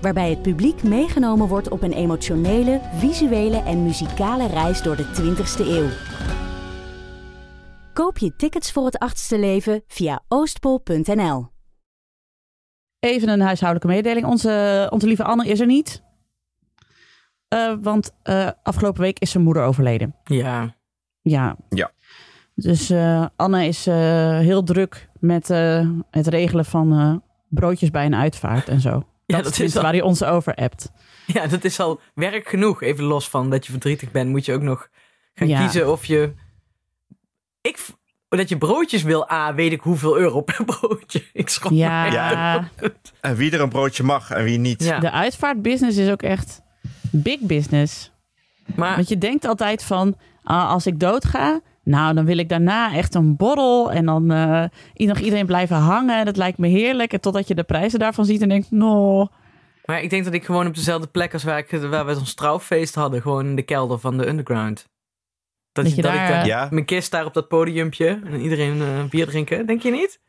Waarbij het publiek meegenomen wordt op een emotionele, visuele en muzikale reis door de 20ste eeuw. Koop je tickets voor het achtste leven via oostpol.nl. Even een huishoudelijke mededeling. Onze, onze lieve Anne is er niet. Uh, want uh, afgelopen week is zijn moeder overleden. Ja. Ja. Ja. Dus uh, Anne is heel druk met het regelen van broodjes bij een uitvaart en zo. Ja, dat, dat is al... waar hij ons over appt. Ja, dat is al werk genoeg. Even los van dat je verdrietig bent, moet je ook nog gaan ja. kiezen of je. Ik, dat je broodjes wil, A, weet ik hoeveel euro per broodje. Ik schrok ja. ja. En wie er een broodje mag en wie niet. Ja. De uitvaartbusiness is ook echt big business. Maar... Want je denkt altijd van, ah, als ik doodga, nou, dan wil ik daarna echt een borrel en dan uh, nog iedereen blijven hangen. Dat lijkt me heerlijk. En totdat je de prijzen daarvan ziet en denkt, no. Maar ik denk dat ik gewoon op dezelfde plek als waar, ik, waar we ons trouwfeest hadden, gewoon in de kelder van de underground. Dat, dat, je dat daar, ik daar, ja. mijn kist daar op dat podiumpje en iedereen uh, bier drinken, denk je niet?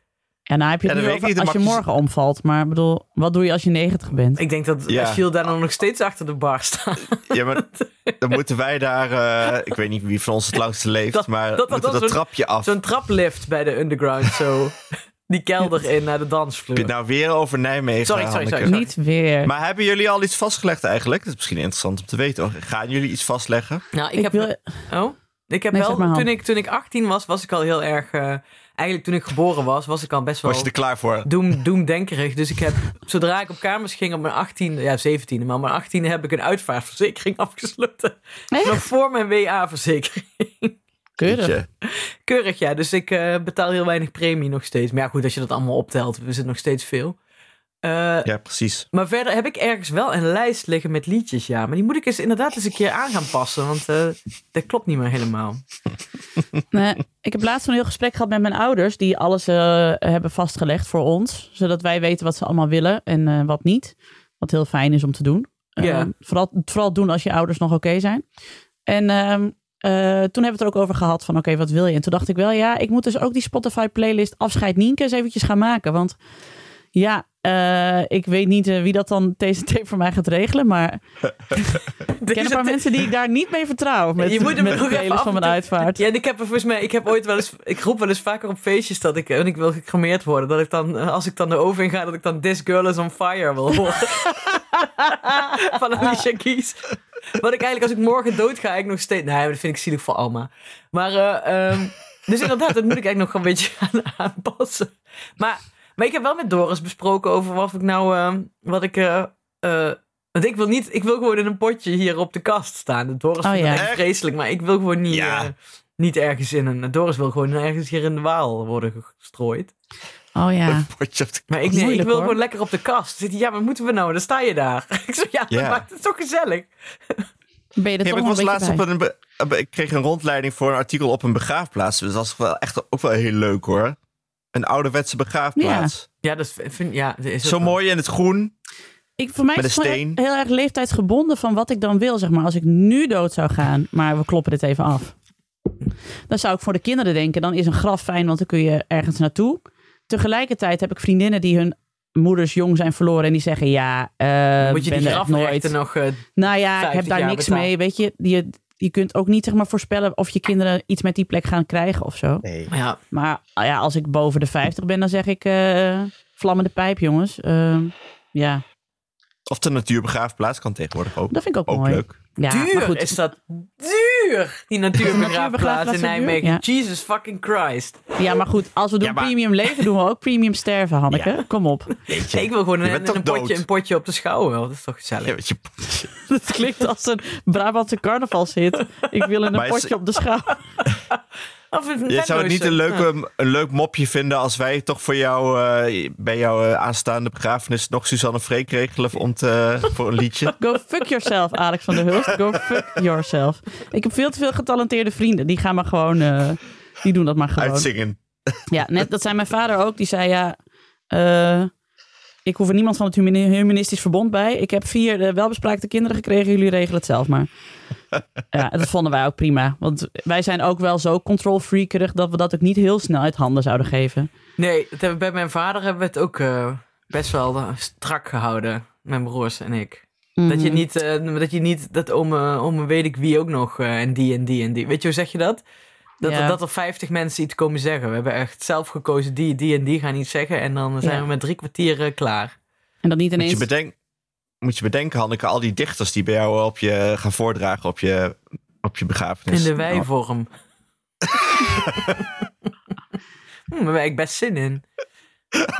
Ja, nou heb je het Ja, nu dat weet over ik niet, als dan je je- morgen omvalt. Maar bedoel, wat doe je als je 90 bent? Ik denk dat Ja. Daar dan nog steeds achter de bar staat. Ja, maar dan moeten wij daar, eh, ik weet niet wie van ons het langste leeft, Dat- maar dat- dat- moeten dat dat, zo'n- trapje af. Zo'n traplift bij de underground, zo. Die kelder in naar de dansvloer. Heb je het nou weer over Nijmegen? Sorry, sorry, sorry. Niet weer. Maar hebben jullie al iets vastgelegd eigenlijk? Dat is misschien interessant om te weten. hoor. Gaan jullie iets vastleggen? Nou, ik, ik heb, wil, oh, ik heb Nee, wel, zeg maar, Han. toen ik, toen ik 18 was, was ik al heel erg... eh, eigenlijk toen ik geboren was, was ik al best wel Was je er klaar voor? doem, doemdenkerig. Dus ik heb, zodra ik op kamers ging op mijn 18e, ja 17e, maar op mijn 18e heb ik een uitvaartverzekering afgesloten. Echt? Nog voor mijn WA-verzekering. keurig. Keurig, ja. Dus ik eh, betaal heel weinig premie nog steeds. Maar ja, goed, als je dat allemaal optelt, is het nog steeds veel. Eh, Ja, precies. Maar verder heb ik ergens wel een lijst liggen met liedjes, ja. Maar die moet ik eens inderdaad eens een keer aan gaan passen. Want eh, dat klopt niet meer helemaal. Nee, ik heb laatst een heel gesprek gehad met mijn ouders, die alles eh, hebben vastgelegd voor ons, zodat wij weten wat ze allemaal willen en eh, wat niet. Wat heel fijn is om te doen. Eh, Ja. vooral, vooral doen als je ouders nog oké zijn. En ehm, eh, toen hebben we het er ook over gehad van oké, wat wil je? En toen dacht ik wel, ja, ik moet dus ook die Spotify playlist Afscheid Nienke eens eventjes gaan maken. Want ja, eh, ik weet niet eh, wie dat dan deze tape voor mij gaat regelen, maar ik ken een paar mensen die ik daar niet mee vertrouw met, Je moet hem met de nog even playlist van mijn uitvaart. Ja, ik heb er volgens mij, ik heb ooit wel eens, ik roep wel eens vaker op feestjes dat ik, en ik wil gecremeerd worden, dat ik dan, als ik dan de oven in ga, dat ik dan This Girl is on Fire wil horen. Van Alicia Keys. Wat ik eigenlijk, als ik morgen dood ga, ik nog steeds, nee, dat vind ik zielig voor Alma. Maar, eh, ehm, dus inderdaad, dat moet ik eigenlijk nog een beetje aan aanpassen. Maar, maar ik heb wel met Doris besproken over wat ik nou, ehm, wat ik, eh, eh, want ik wil niet, ik wil gewoon in een potje hier op de kast staan. Doris Oh, vindt ja. vreselijk, maar ik wil gewoon niet, Ja. eh, niet ergens in een... Doris wil gewoon ergens hier in de Waal worden gestrooid. Oh ja. Een potje op de- Maar ik, nee, ik wil hoor. gewoon lekker op de kast. Zit hij, Ja, maar moeten we nou? Dan sta je daar. Ik zo, ja, Ja. maar maakt het toch gezellig? Ben je er Ja, toch ik was laatst bij? op een, ik kreeg een rondleiding voor een artikel op een begraafplaats. Dus dat was wel echt ook wel heel leuk hoor. Een ouderwetse begraafplaats. Ja, dat vind ja, is Zo wel- mooi in het groen. Ik, voor mij Met is het steen. heel erg leeftijdsgebonden van wat ik dan wil. Zeg maar. Als ik nu dood zou gaan, maar we kloppen dit even af. Dan zou ik voor de kinderen denken, dan is een graf fijn, want dan kun je ergens naartoe. Tegelijkertijd heb ik vriendinnen die hun moeders jong zijn verloren en die zeggen, ja, eh Moet je ben die er nooit. nog... eh, Nou ja, ik 50 heb daar niks betaald. mee. Weet je, je, je kunt ook niet zeg maar, voorspellen of je kinderen iets met die plek gaan krijgen of zo. Nee. maar ja, Maar ja, als ik boven de 50 ben, dan zeg ik eh, vlammende pijp, jongens. Ehm, ja, Of de natuurbegraafplaats kan tegenwoordig ook. dat vind ik ook, Ook mooi. leuk. Ja, duur maar goed. is dat duur, die natuurbegraafplaats in Nijmegen. ja. Jesus fucking Christ. Ja, maar goed, als we doen Ja, maar- premium leven, doen we ook premium sterven, Hanneke. Ja. Kom op. Ik wil gewoon een, potje, een potje op de schouw wel. Dat is toch gezellig. Je, Dat klinkt als een Brabantse carnavalshit. Ik wil een Maar is- potje op de schouw. Of een Je zou het niet een, leuke, een leuk mopje vinden als wij toch voor jou eh, bij jouw eh, aanstaande begrafenis nog Suzanne Freek regelen om te, voor een liedje? Go fuck yourself, Alex van der Hulst. Go fuck yourself. Ik heb veel te veel getalenteerde vrienden. Die gaan maar gewoon... eh, die doen dat maar gewoon. Uitzingen. Ja, net, dat zei mijn vader ook. Die zei ja... ik hoef er niemand van het humani- humanistisch verbond bij. Ik heb vier eh, welbespraakte kinderen gekregen. Jullie regelen het zelf maar. Ja, dat vonden wij ook prima. Want wij zijn ook wel zo control freakerig... dat we dat ook niet heel snel uit handen zouden geven. Nee, het hebben, bij mijn vader hebben we het ook eh, best wel eh, strak gehouden. Mijn broers en ik. Dat je Mhm. niet, eh, dat je niet, dat ome, ome weet ik wie ook nog eh, en die en die en die. Weet je hoe zeg je dat? Dat, Ja. er, dat er 50 mensen iets komen zeggen. We hebben echt zelf gekozen, die, die en die gaan iets zeggen. En dan zijn Ja. we met drie kwartier eh, klaar. En dat niet Moet je, ineens... bedenk, moet je bedenken, Hanneke, al die dichters die bij jou op je gaan voordragen op je, op je begrafenis. In de wijvorm. hm, daar heb ik best zin in.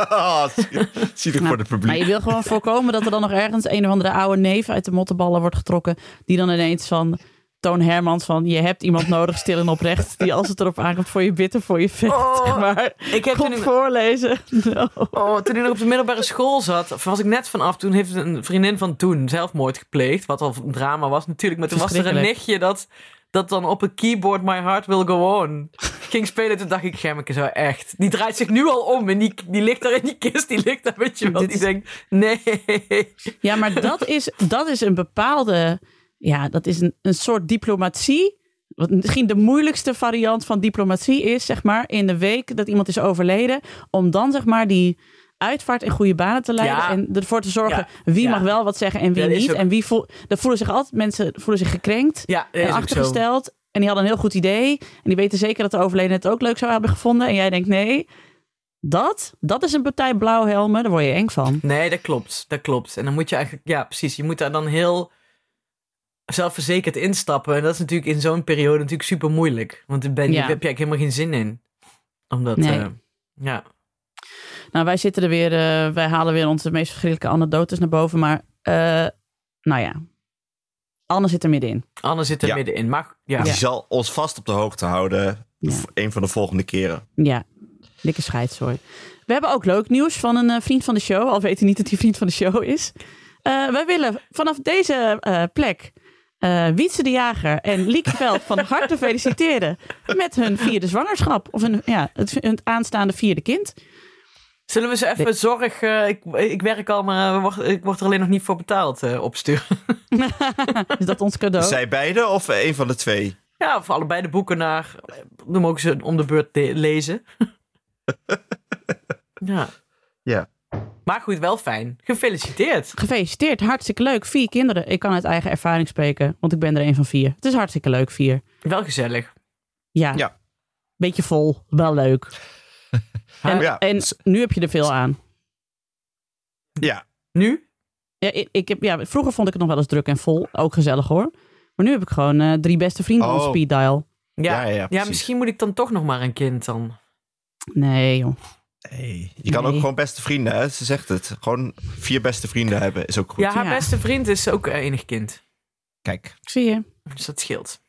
Oh, zie- zie ik voor het Maar publiek. je wil gewoon voorkomen dat er dan nog ergens een of andere oude neef uit de mottenballen wordt getrokken. Die dan ineens van Toon Hermans van je hebt iemand nodig stil en oprecht. Die als het erop aankomt voor je bitter voor je vecht. Oh, zeg maar. Ik heb Komt ik, voorlezen. No. oh, toen ik nog op de middelbare school zat, was ik net vanaf, toen heeft een vriendin van toen zelfmoord gepleegd. Wat al een drama was natuurlijk. Maar toen was er een nichtje dat, dat dan op een keyboard My Heart Will Go On ging spelen. Toen dacht ik, Gemmeke, zo echt. Die draait zich nu al om en die, die ligt daar in die kist. Die ligt daar, weet je wel. Die denkt, nee. Ja, maar dat is, dat is een bepaalde. Ja, dat is een, een soort diplomatie. Wat misschien de moeilijkste variant van diplomatie is, zeg maar, in de week dat iemand is overleden. Om dan, zeg maar, die uitvaart in goede banen te leiden. Ja. En ervoor te zorgen Ja. wie Ja. mag wel wat zeggen en wie dat niet. ook- En wie voel, dan voelen zich altijd mensen voelen zich gekrenkt dat en achtergesteld. En die hadden een heel goed idee. En die weten zeker dat de overleden het ook leuk zou hebben gevonden. En jij denkt nee. Dat, dat is een partij blauwhelmen. Daar word je eng van. Nee, dat klopt. Dat klopt. En dan moet je eigenlijk, ja, precies. Je moet daar dan heel zelfverzekerd instappen. En dat is natuurlijk in zo'n periode natuurlijk super moeilijk. Want dan ben Ja. heb je eigenlijk helemaal geen zin in. Omdat, Nee. eh, ja. Nou, wij zitten er weer, eh, wij halen weer onze meest verschrikkelijke anekdotes naar boven. Maar, eh, nou ja, Anne zit er middenin. Anne zit er Ja. middenin. Maar ja, Die zal ons vast op de hoogte houden. Ja. Een van de volgende keren. Ja, dikke scheidzooi. We hebben ook leuk nieuws van een eh, vriend van de show. Al weet hij niet dat hij vriend van de show is. Eh, wij willen vanaf deze eh, plek eh Wietse de Jager en Lieke Veld van harte feliciteren met hun vierde zwangerschap. Of hun, ja, het, hun aanstaande vierde kind. zullen we ze even zorg... eh, ik, ik werk al, maar word- ik word er alleen nog niet voor betaald eh, opsturen. Is dat ons cadeau? Zij beide of een van de twee? Ja, of allebei de boeken naar... Dan mogen ze om de beurt de- lezen. ja. Ja. Maar goed, wel fijn. Gefeliciteerd. Gefeliciteerd, hartstikke leuk. Vier kinderen. Ik kan uit eigen ervaring spreken, want ik ben er een van vier. Het is hartstikke leuk, vier. Wel gezellig. Ja, Ja. beetje vol, wel leuk. En, Ja. en nu heb je er veel aan. Ja. Nu? Ja, ik, ik heb, ja, vroeger vond ik het nog wel eens druk en vol. Ook gezellig hoor. Maar nu heb ik gewoon eh, drie beste vrienden op Oh. speed dial. Ja, Ja, ja, ja, misschien moet ik dan toch nog maar een kind dan. Nee joh. Hey. Je kan Nee. ook gewoon beste vrienden, hè? Ze zegt het. Gewoon vier beste vrienden hebben is ook goed. Ja, haar Ja. beste vriend is ook eh, enig kind. Kijk. Zie je. Dus dat scheelt.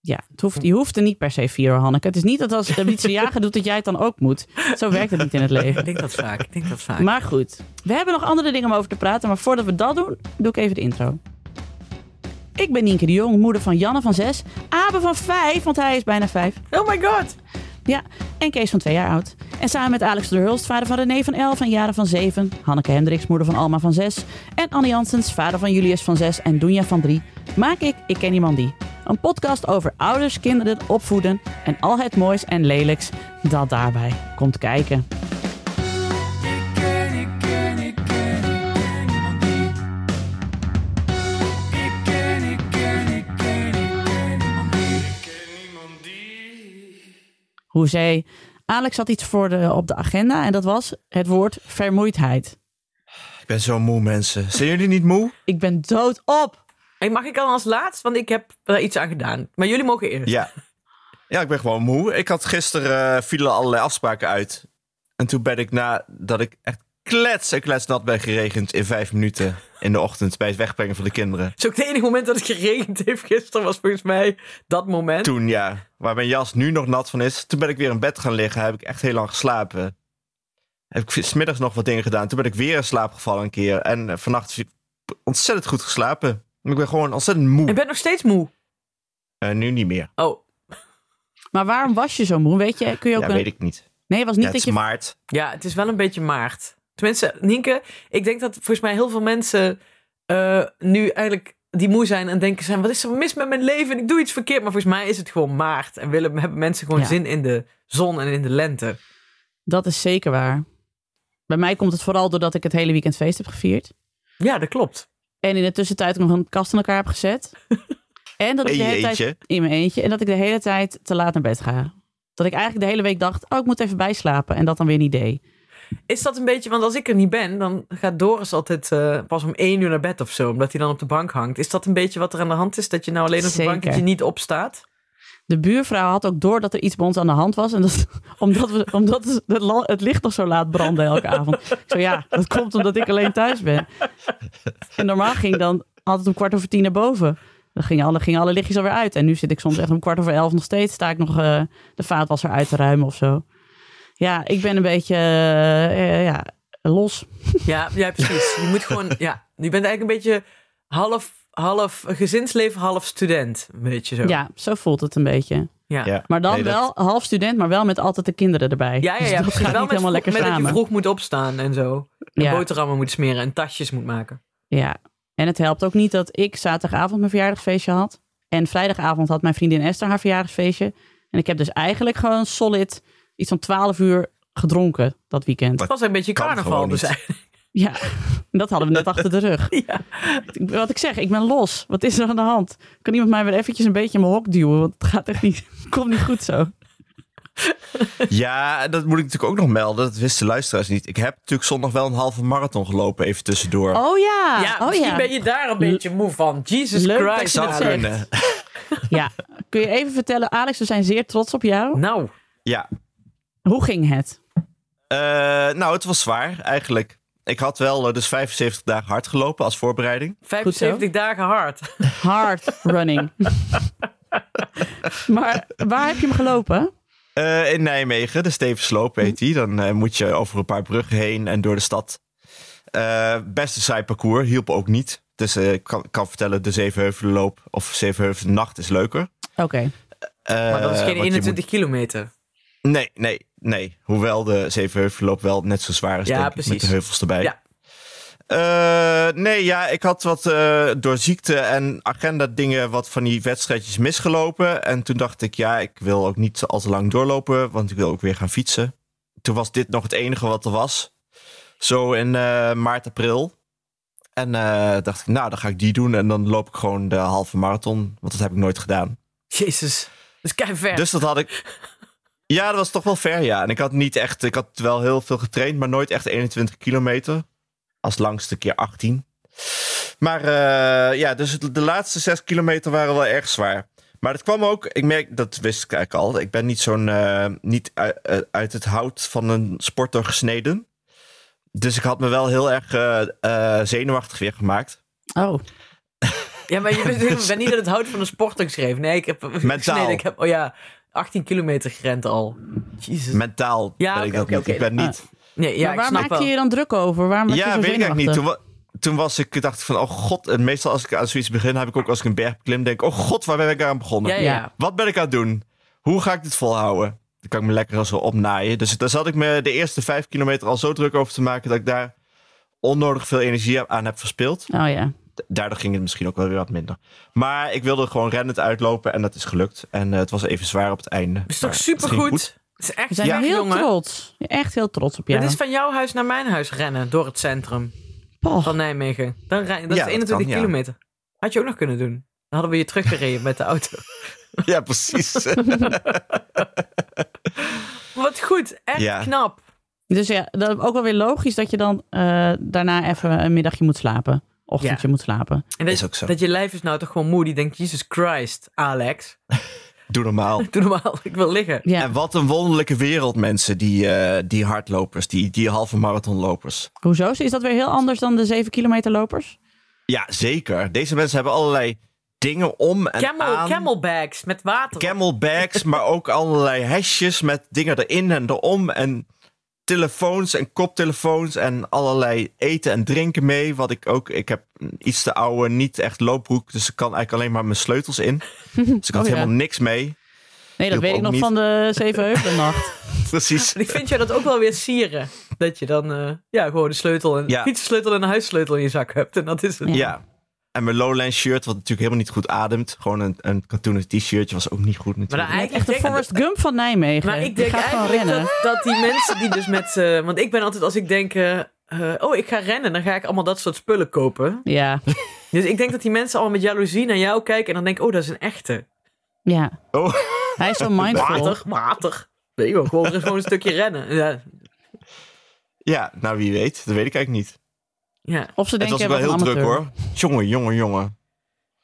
Ja, het hoeft, je hoeft er niet per se vier hoor, Hanneke. Het is niet dat als de Wietse Jager doet dat jij het dan ook moet. Zo werkt het niet in het Ik leven. denk dat vaak. Ik denk dat vaak. Maar goed, we hebben nog andere dingen om over te praten. Maar voordat we dat doen, doe ik even de intro. Ik ben Nienke de Jong, moeder van Janne van 6, Abe van 5, want hij is bijna 5. Oh my god. Ja, en Kees van 2 jaar oud. En samen met Alex de Hulst, vader van René van 11 en Jaren van 7, Hanneke Hendricks, moeder van Alma van 6 en Anne Janssens, vader van Julius van 6 en Doenja van 3, maak ik Ik Ken Iemand Die. Een podcast over ouders, kinderen, opvoeden en al het moois en lelijks dat daarbij komt kijken. Hoezee. Alex had iets voor de, op de agenda en dat was het woord vermoeidheid. Ik ben zo moe, mensen. Zijn jullie niet moe? Ik ben doodop. Hey, mag ik dan als laatst? Want ik heb er iets aan gedaan. Maar jullie mogen eerst. Ja. Ja, ik ben gewoon moe. Ik had gisteren eh, vielen allerlei afspraken uit. En toen ben ik nadat ik echt klets en kletsnat ben geregend in vijf minuten in de ochtend bij het wegbrengen van de kinderen. Het is ook het enige moment dat het geregend heeft gisteren, was volgens mij dat moment. Toen ja, waar mijn jas nu nog nat van is. Toen ben ik weer in bed gaan liggen, heb ik echt heel lang geslapen. Heb ik smiddags nog wat dingen gedaan. Toen ben ik weer in slaap gevallen een keer. En eh, vannacht heb ik ontzettend goed geslapen. Ik ben gewoon ontzettend moe. Je bent nog steeds moe. Eh, nu niet meer. Oh, Maar waarom was je zo moe? Weet je, kun je ook Ja, een... weet ik niet. Nee, het was niet Ja, het dat is je... maart. ja, het is wel een beetje maart. Tenminste, Nienke, ik denk dat volgens mij heel veel mensen eh, nu eigenlijk die moe zijn en denken zijn, wat is er mis met mijn leven en ik doe iets verkeerd. Maar volgens mij is het gewoon maart en willen, hebben mensen gewoon Ja. zin in de zon en in de lente. Dat is zeker waar. Bij mij komt het vooral doordat ik het hele weekend feest heb gevierd. Ja, dat klopt. En in de tussentijd nog een kast in elkaar heb gezet. En dat ik In de hele tijd in mijn eentje. En dat ik de hele tijd te laat naar bed ga. Dat ik eigenlijk de hele week dacht, oh, ik moet even bijslapen. En dat dan weer niet deed. Is dat een beetje, want als ik er niet ben, dan gaat Doris altijd eh, pas om één uur naar bed of zo, omdat hij dan op de bank hangt. Is dat een beetje wat er aan de hand is? Dat je nou alleen op de bank dat je niet opstaat? De buurvrouw had ook door dat er iets bij ons aan de hand was. En dat, omdat, we, omdat het, het licht nog zo laat brandde elke avond. Ik zo, ja, dat komt omdat ik alleen thuis ben. En normaal ging dan altijd om kwart over tien naar boven. Dan gingen alle, gingen alle lichtjes alweer uit. En nu zit ik soms echt om kwart over elf nog steeds. Sta ik nog eh, de vaatwasser uit te ruimen of zo. Ja, ik ben een beetje eh, eh, ja, los. Ja, ja, precies. Je moet gewoon, ja, je bent eigenlijk een beetje half, half gezinsleven, half student. Een beetje zo. Ja, zo voelt het een beetje. ja. Ja. Maar dan Nee, dat- wel half student, maar wel met altijd de kinderen erbij. Ja, ja, Dus ja. dat precies. gaat wel niet met, helemaal lekker met dat je samen. vroeg moet opstaan en zo. En Ja. boterhammen moet smeren en tasjes moet maken. Ja, en het helpt ook niet dat ik zaterdagavond mijn verjaardagsfeestje had. En vrijdagavond had mijn vriendin Esther haar verjaardagsfeestje. En ik heb dus eigenlijk gewoon solid iets van 12 uur gedronken dat weekend. Het was een beetje carnaval dus eigenlijk. Ja, dat hadden we net achter de rug. Ja. Wat ik zeg, ik ben los. Wat is er aan de hand? Kan iemand mij weer eventjes een beetje in mijn hok duwen? Want het gaat echt niet, komt niet goed zo. Ja, dat moet ik natuurlijk ook nog melden. Dat wisten luisteraars niet. Ik heb natuurlijk zondag wel een halve marathon gelopen, even tussendoor. Oh ja, Ja, oh misschien ja. ben je daar een beetje moe van. Jesus Leuk dat Christ. je dat Zou kunnen. ja. Kun je even vertellen, Alex, we zijn zeer trots op jou. Nou, Ja. Hoe ging het? Eh, nou, het was zwaar eigenlijk. Ik had wel eh, dus 75 dagen hard gelopen als voorbereiding. 75 dagen hard. Hard running. maar waar heb je hem gelopen? Eh, in Nijmegen, de Stevensloop heet die. Dan moet je over een paar bruggen heen en door de stad. Eh beste saai parcours, hielp ook niet. Dus ik kan, kan vertellen, de Zevenheuvelenloop of Zevenheuvelennacht is leuker. Oké. Maar dat is geen je 21 kilometer. moet- Nee, nee, nee. Hoewel de Zevenheuvelenloop wel net zo zwaar is, Ja, denk ik, met precies. de heuvels erbij. Ja. Eh, nee, ja, ik had wat eh, door ziekte en agenda dingen wat van die wedstrijdjes misgelopen. En toen dacht ik, ja, ik wil ook niet al te lang doorlopen, want ik wil ook weer gaan fietsen. Toen was dit nog het enige wat er was. Zo in eh, maart, april. En dacht ik, nou, dan ga ik die doen. En dan loop ik gewoon de halve marathon, want dat heb ik nooit gedaan. Jezus. Dat is ver. Dus dat had ik. Ja, dat was toch wel ver, ja. En ik had niet echt, ik had wel heel veel getraind, maar nooit echt 21 kilometer. Als langste keer 18. Maar eh, ja, dus de laatste 6 kilometer waren wel erg zwaar. Maar dat kwam ook, ik merk, dat wist ik eigenlijk al. Ik ben niet zo'n, eh, niet uit, uit het hout van een sporter gesneden. Dus ik had me wel heel erg eh, zenuwachtig weer gemaakt. Oh, Ja, maar je bent, bent niet uit het hout van een sporter geschreven. Nee, ik heb Mentaal. gesneden. Ik heb, oh ja, 18 kilometer gerend al. Jezus. Mentaal Ja, ben ik dat niet. Ik ben niet... Nee, ja, maar ik waar maakte wel. je je dan druk over? Waarom was je Ja, zo weet ik eigenlijk niet. Toen, wa- toen was ik, dacht ik van, oh god. En meestal als ik aan zoiets begin, heb ik ook als ik een berg beklim, denk ik, oh god, waar ben ik aan begonnen? Ja, Ja. ja. Wat ben ik aan het doen? Hoe ga ik dit volhouden? Dan kan ik me lekker zo opnaaien. Dus daar zat ik me de eerste vijf kilometer al zo druk over te maken dat ik daar onnodig veel energie aan heb verspild. Oh ja. Daardoor ging het misschien ook wel weer wat minder. Maar ik wilde gewoon rennend uitlopen en dat is gelukt. En eh, het was even zwaar op het einde. Is toch supergoed? Het is echt We zijn ja, heel jongen. trots. Echt heel trots op jou. Het is van jouw huis naar mijn huis rennen door het centrum Oh, van Nijmegen. Dan rij, dat Ja, is dat 21 kan, ja. kilometer. Had je ook nog kunnen doen. Dan hadden we je teruggereden met de auto. Ja, precies. Wat goed, echt Ja. knap. Dus ja, dat is ook wel weer logisch dat je dan eh, daarna even een middagje moet slapen. Ochtendje moet slapen. En dat, Is ook zo. dat je lijf is nou toch gewoon moe. Die denkt, Jesus Christ, Alex. Doe normaal. Doe normaal, ik wil liggen. Ja. En wat een wonderlijke wereld, mensen, die, eh, die hardlopers, die, die halve marathonlopers. Hoezo? Is dat weer heel anders dan de 7 kilometer lopers? Ja, zeker. Deze mensen hebben allerlei dingen om en Camel, aan. camelbags met water. Camelbags, maar ook allerlei hesjes met dingen erin en erom. En telefoons en koptelefoons en allerlei eten en drinken mee. Wat ik ook, ik heb iets te oude, niet echt loopbroek. Dus ik kan eigenlijk alleen maar mijn sleutels in. Dus ik had Oh ja. helemaal niks mee. Nee, dat weet ik nog niet. van de Zevenheuvelennacht. Precies. Ik vind jou dat ook wel weer sieren. Dat je dan eh, ja, gewoon de sleutel, en, Ja. fietssleutel en een huissleutel in je zak hebt. En dat is het. Ja. En mijn Lowland shirt, wat natuurlijk helemaal niet goed ademt. Gewoon een, een katoenen t-shirtje was ook niet goed Maar natuurlijk. Echt eigenlijk de denk- Forrest Gump van Nijmegen. Maar ik denk eigenlijk dat, dat die mensen die dus met... eh, want ik ben altijd als ik denk... eh, eh, oh, ik ga rennen. Dan ga ik allemaal dat soort spullen kopen. Ja, Dus ik denk dat die mensen allemaal met jaloezie naar jou kijken. En dan denken, oh, dat is een echte. ja. Oh, Hij is zo mindful. Water, water. Weet je wel, gewoon, gewoon een stukje rennen. Ja, ja, nou wie weet. Dat weet ik eigenlijk niet. Ja. Of ze Het denken was ook wel heel druk hoor. Jongen, jongen, jongen.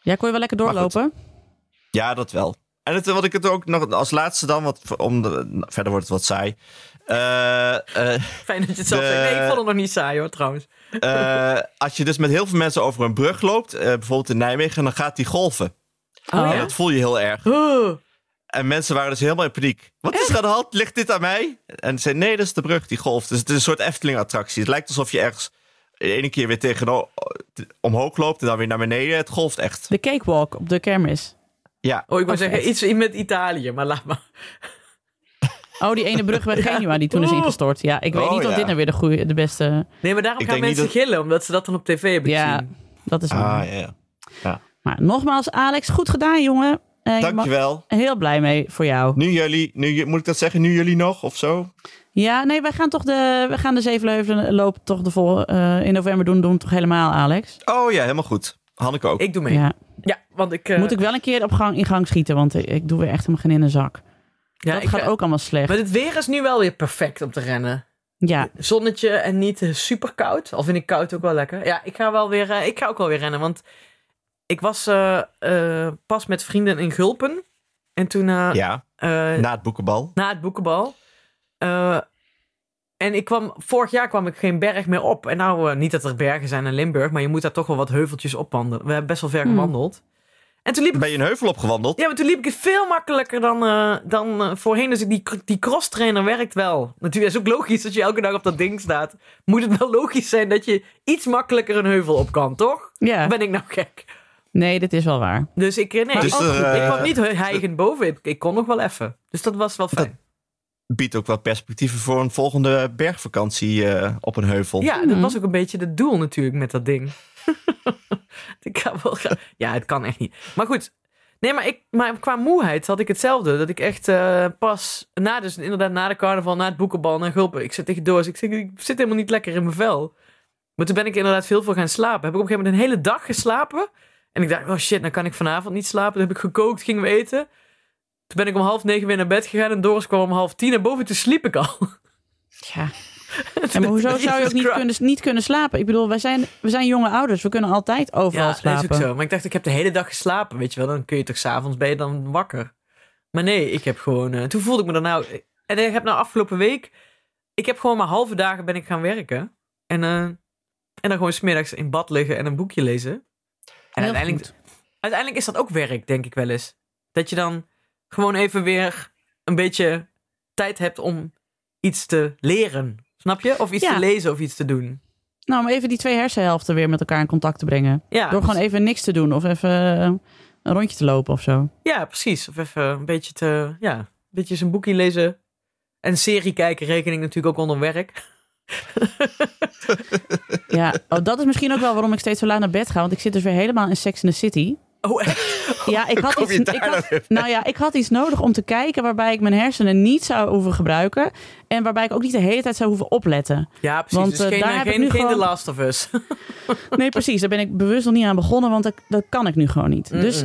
Ja, kon je wel lekker doorlopen? Ja, dat wel. En het, wat ik het ook nog als laatste dan, wat, om de, verder wordt het wat saai. Eh, eh, Fijn dat je het zelf zegt. Nee, ik vond het nog niet saai hoor, trouwens. eh, als je dus met heel veel mensen over een brug loopt, eh, bijvoorbeeld in Nijmegen, dan gaat die golven. Oh, En ja? dat voel je heel erg. Oh. En mensen waren dus helemaal in paniek. Wat is er aan de hand? Ligt dit aan mij? En ze zeiden, nee, dat is de brug, die golf. Dus het is een soort Efteling-attractie. Het lijkt alsof je ergens de ene keer weer tegen omhoog loopt en dan weer naar beneden. Het golft echt. De cakewalk op de kermis. Ja, Oh, ik wou Oh, zeggen iets met Italië, maar laat maar. Oh, die ene brug bij Genua die toen is ingestort. Ja, ik weet Oh, niet of ja. dit nou weer de, goede, de beste... Nee, maar daarom Ik gaan mensen dat- gillen, omdat ze dat dan op tv hebben Ja, gezien. dat is waar. ah, ja, ja. Maar nogmaals, Alex, goed gedaan, jongen. Eh, Dankjewel. heel blij mee voor jou. Nu jullie, nu, moet ik dat zeggen, nu jullie nog of zo? Ja, nee, wij gaan toch de, we gaan de loop toch de vol, eh, in november doen, doen toch helemaal, Alex? Oh ja, helemaal goed. Hanneke ook. Ik doe mee. Ja, Ja. want ik... eh, Moet ik wel een keer op gang, in gang schieten, want ik, doe weer echt helemaal geen in een zak. ja, dat ik gaat ga- ook allemaal slecht. Maar het weer is nu wel weer perfect om te rennen. Ja, Zonnetje en niet eh, super koud. Al vind ik koud ook wel lekker. Ja, ik ga wel weer, eh, ik ga ook wel weer rennen. Want ik was eh, eh, pas met vrienden in Gulpen. En toen eh, Ja, eh, na het boekenbal. na het boekenbal. Eh, en ik kwam, vorig jaar kwam ik geen berg meer op. En nou, eh, niet dat er bergen zijn in Limburg, maar je moet daar toch wel wat heuveltjes op wandelen. We hebben best wel ver Hmm. gewandeld. En toen liep ik, Ben je een heuvel opgewandeld? ja, maar toen liep ik het veel makkelijker dan, eh, dan eh, voorheen. Dus die, die cross-trainer werkt wel. Natuurlijk is het ook logisch als je elke dag op dat ding staat. Moet het wel logisch zijn dat je iets makkelijker een heuvel op kan, toch? ja. Ben ik nou gek? nee, dit is wel waar. Dus ik, nee, Dus ik, ik kwam niet hijgend boven. Ik, ik kon nog wel even. Dus dat was wel fijn. Biedt ook wel perspectieven voor een volgende bergvakantie eh, op een heuvel. Ja, dat Mhm. was ook een beetje het doel natuurlijk met dat ding. ik ga wel gaan. Ja, het kan echt niet. Maar goed. Nee, maar, ik, maar qua moeheid had ik hetzelfde. Dat ik echt eh, pas na, dus inderdaad na de carnaval, na het boekenbal, naar Gulpen. Ik zit tegen Doos. Ik, zeg, ik zit helemaal niet lekker in mijn vel. Maar toen ben ik inderdaad veel voor gaan slapen. Heb ik op een gegeven moment een hele dag geslapen. En ik dacht, oh shit, dan kan ik vanavond niet slapen. Toen heb ik gekookt, gingen we eten. Toen ben ik om half negen weer naar bed gegaan. En Doris kwam om half tien. En boven toen sliep ik al. Ja. En maar hoezo zou je ook niet kunnen, niet kunnen slapen? Ik bedoel, wij zijn, we zijn jonge ouders. We kunnen altijd overal Ja, dat slapen. is ook zo. Maar ik dacht, ik heb de hele dag geslapen, weet je wel. Dan kun je toch s'avonds ben je dan wakker. Maar nee, ik heb gewoon... eh, toen voelde ik me dan nou... En ik heb nou afgelopen week... Ik heb gewoon maar halve dagen ben ik gaan werken. En, eh, en dan gewoon smiddags in bad liggen en een boekje lezen. En Heel uiteindelijk, goed. uiteindelijk is dat ook werk, denk ik wel eens. Dat je dan gewoon even weer een beetje tijd hebt om iets te leren. Snap je? Of iets Ja. te lezen of iets te doen. Nou, om even die twee hersenhelften weer met elkaar in contact te brengen. Ja, Door gewoon even niks te doen of even eh, een rondje te lopen of zo. Ja, precies. Of even een beetje te, ja, een beetje zijn boekje lezen. En serie kijken, rekening natuurlijk ook onder werk. Ja, oh, dat is misschien ook wel waarom ik steeds zo laat naar bed ga. Want ik zit dus weer helemaal in Sex in the City. Oh, echt? Ja, ik had, iets, ik, had, nou ja, ik had iets nodig om te kijken waarbij ik mijn hersenen niet zou hoeven gebruiken. En waarbij ik ook niet de hele tijd zou hoeven opletten. Ja, precies. Want, dus eh, geen, daar eh, heb ik nu geen gewoon- The Last of Us. Nee, precies. Daar ben ik bewust nog niet aan begonnen, want dat, dat kan ik nu gewoon niet. Dus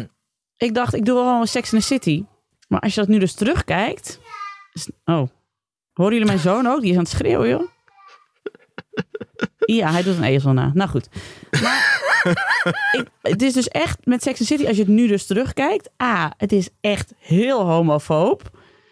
ik dacht, ik doe wel een Sex in the City. Maar als je dat nu dus terugkijkt... is- oh, horen jullie mijn zoon ook? Die is aan het schreeuwen, joh. Ja, hij doet een ezel na. Nou goed. Maar ik, het is dus echt met Sex and the City, als je het nu dus terugkijkt. A, het is echt heel homofoob.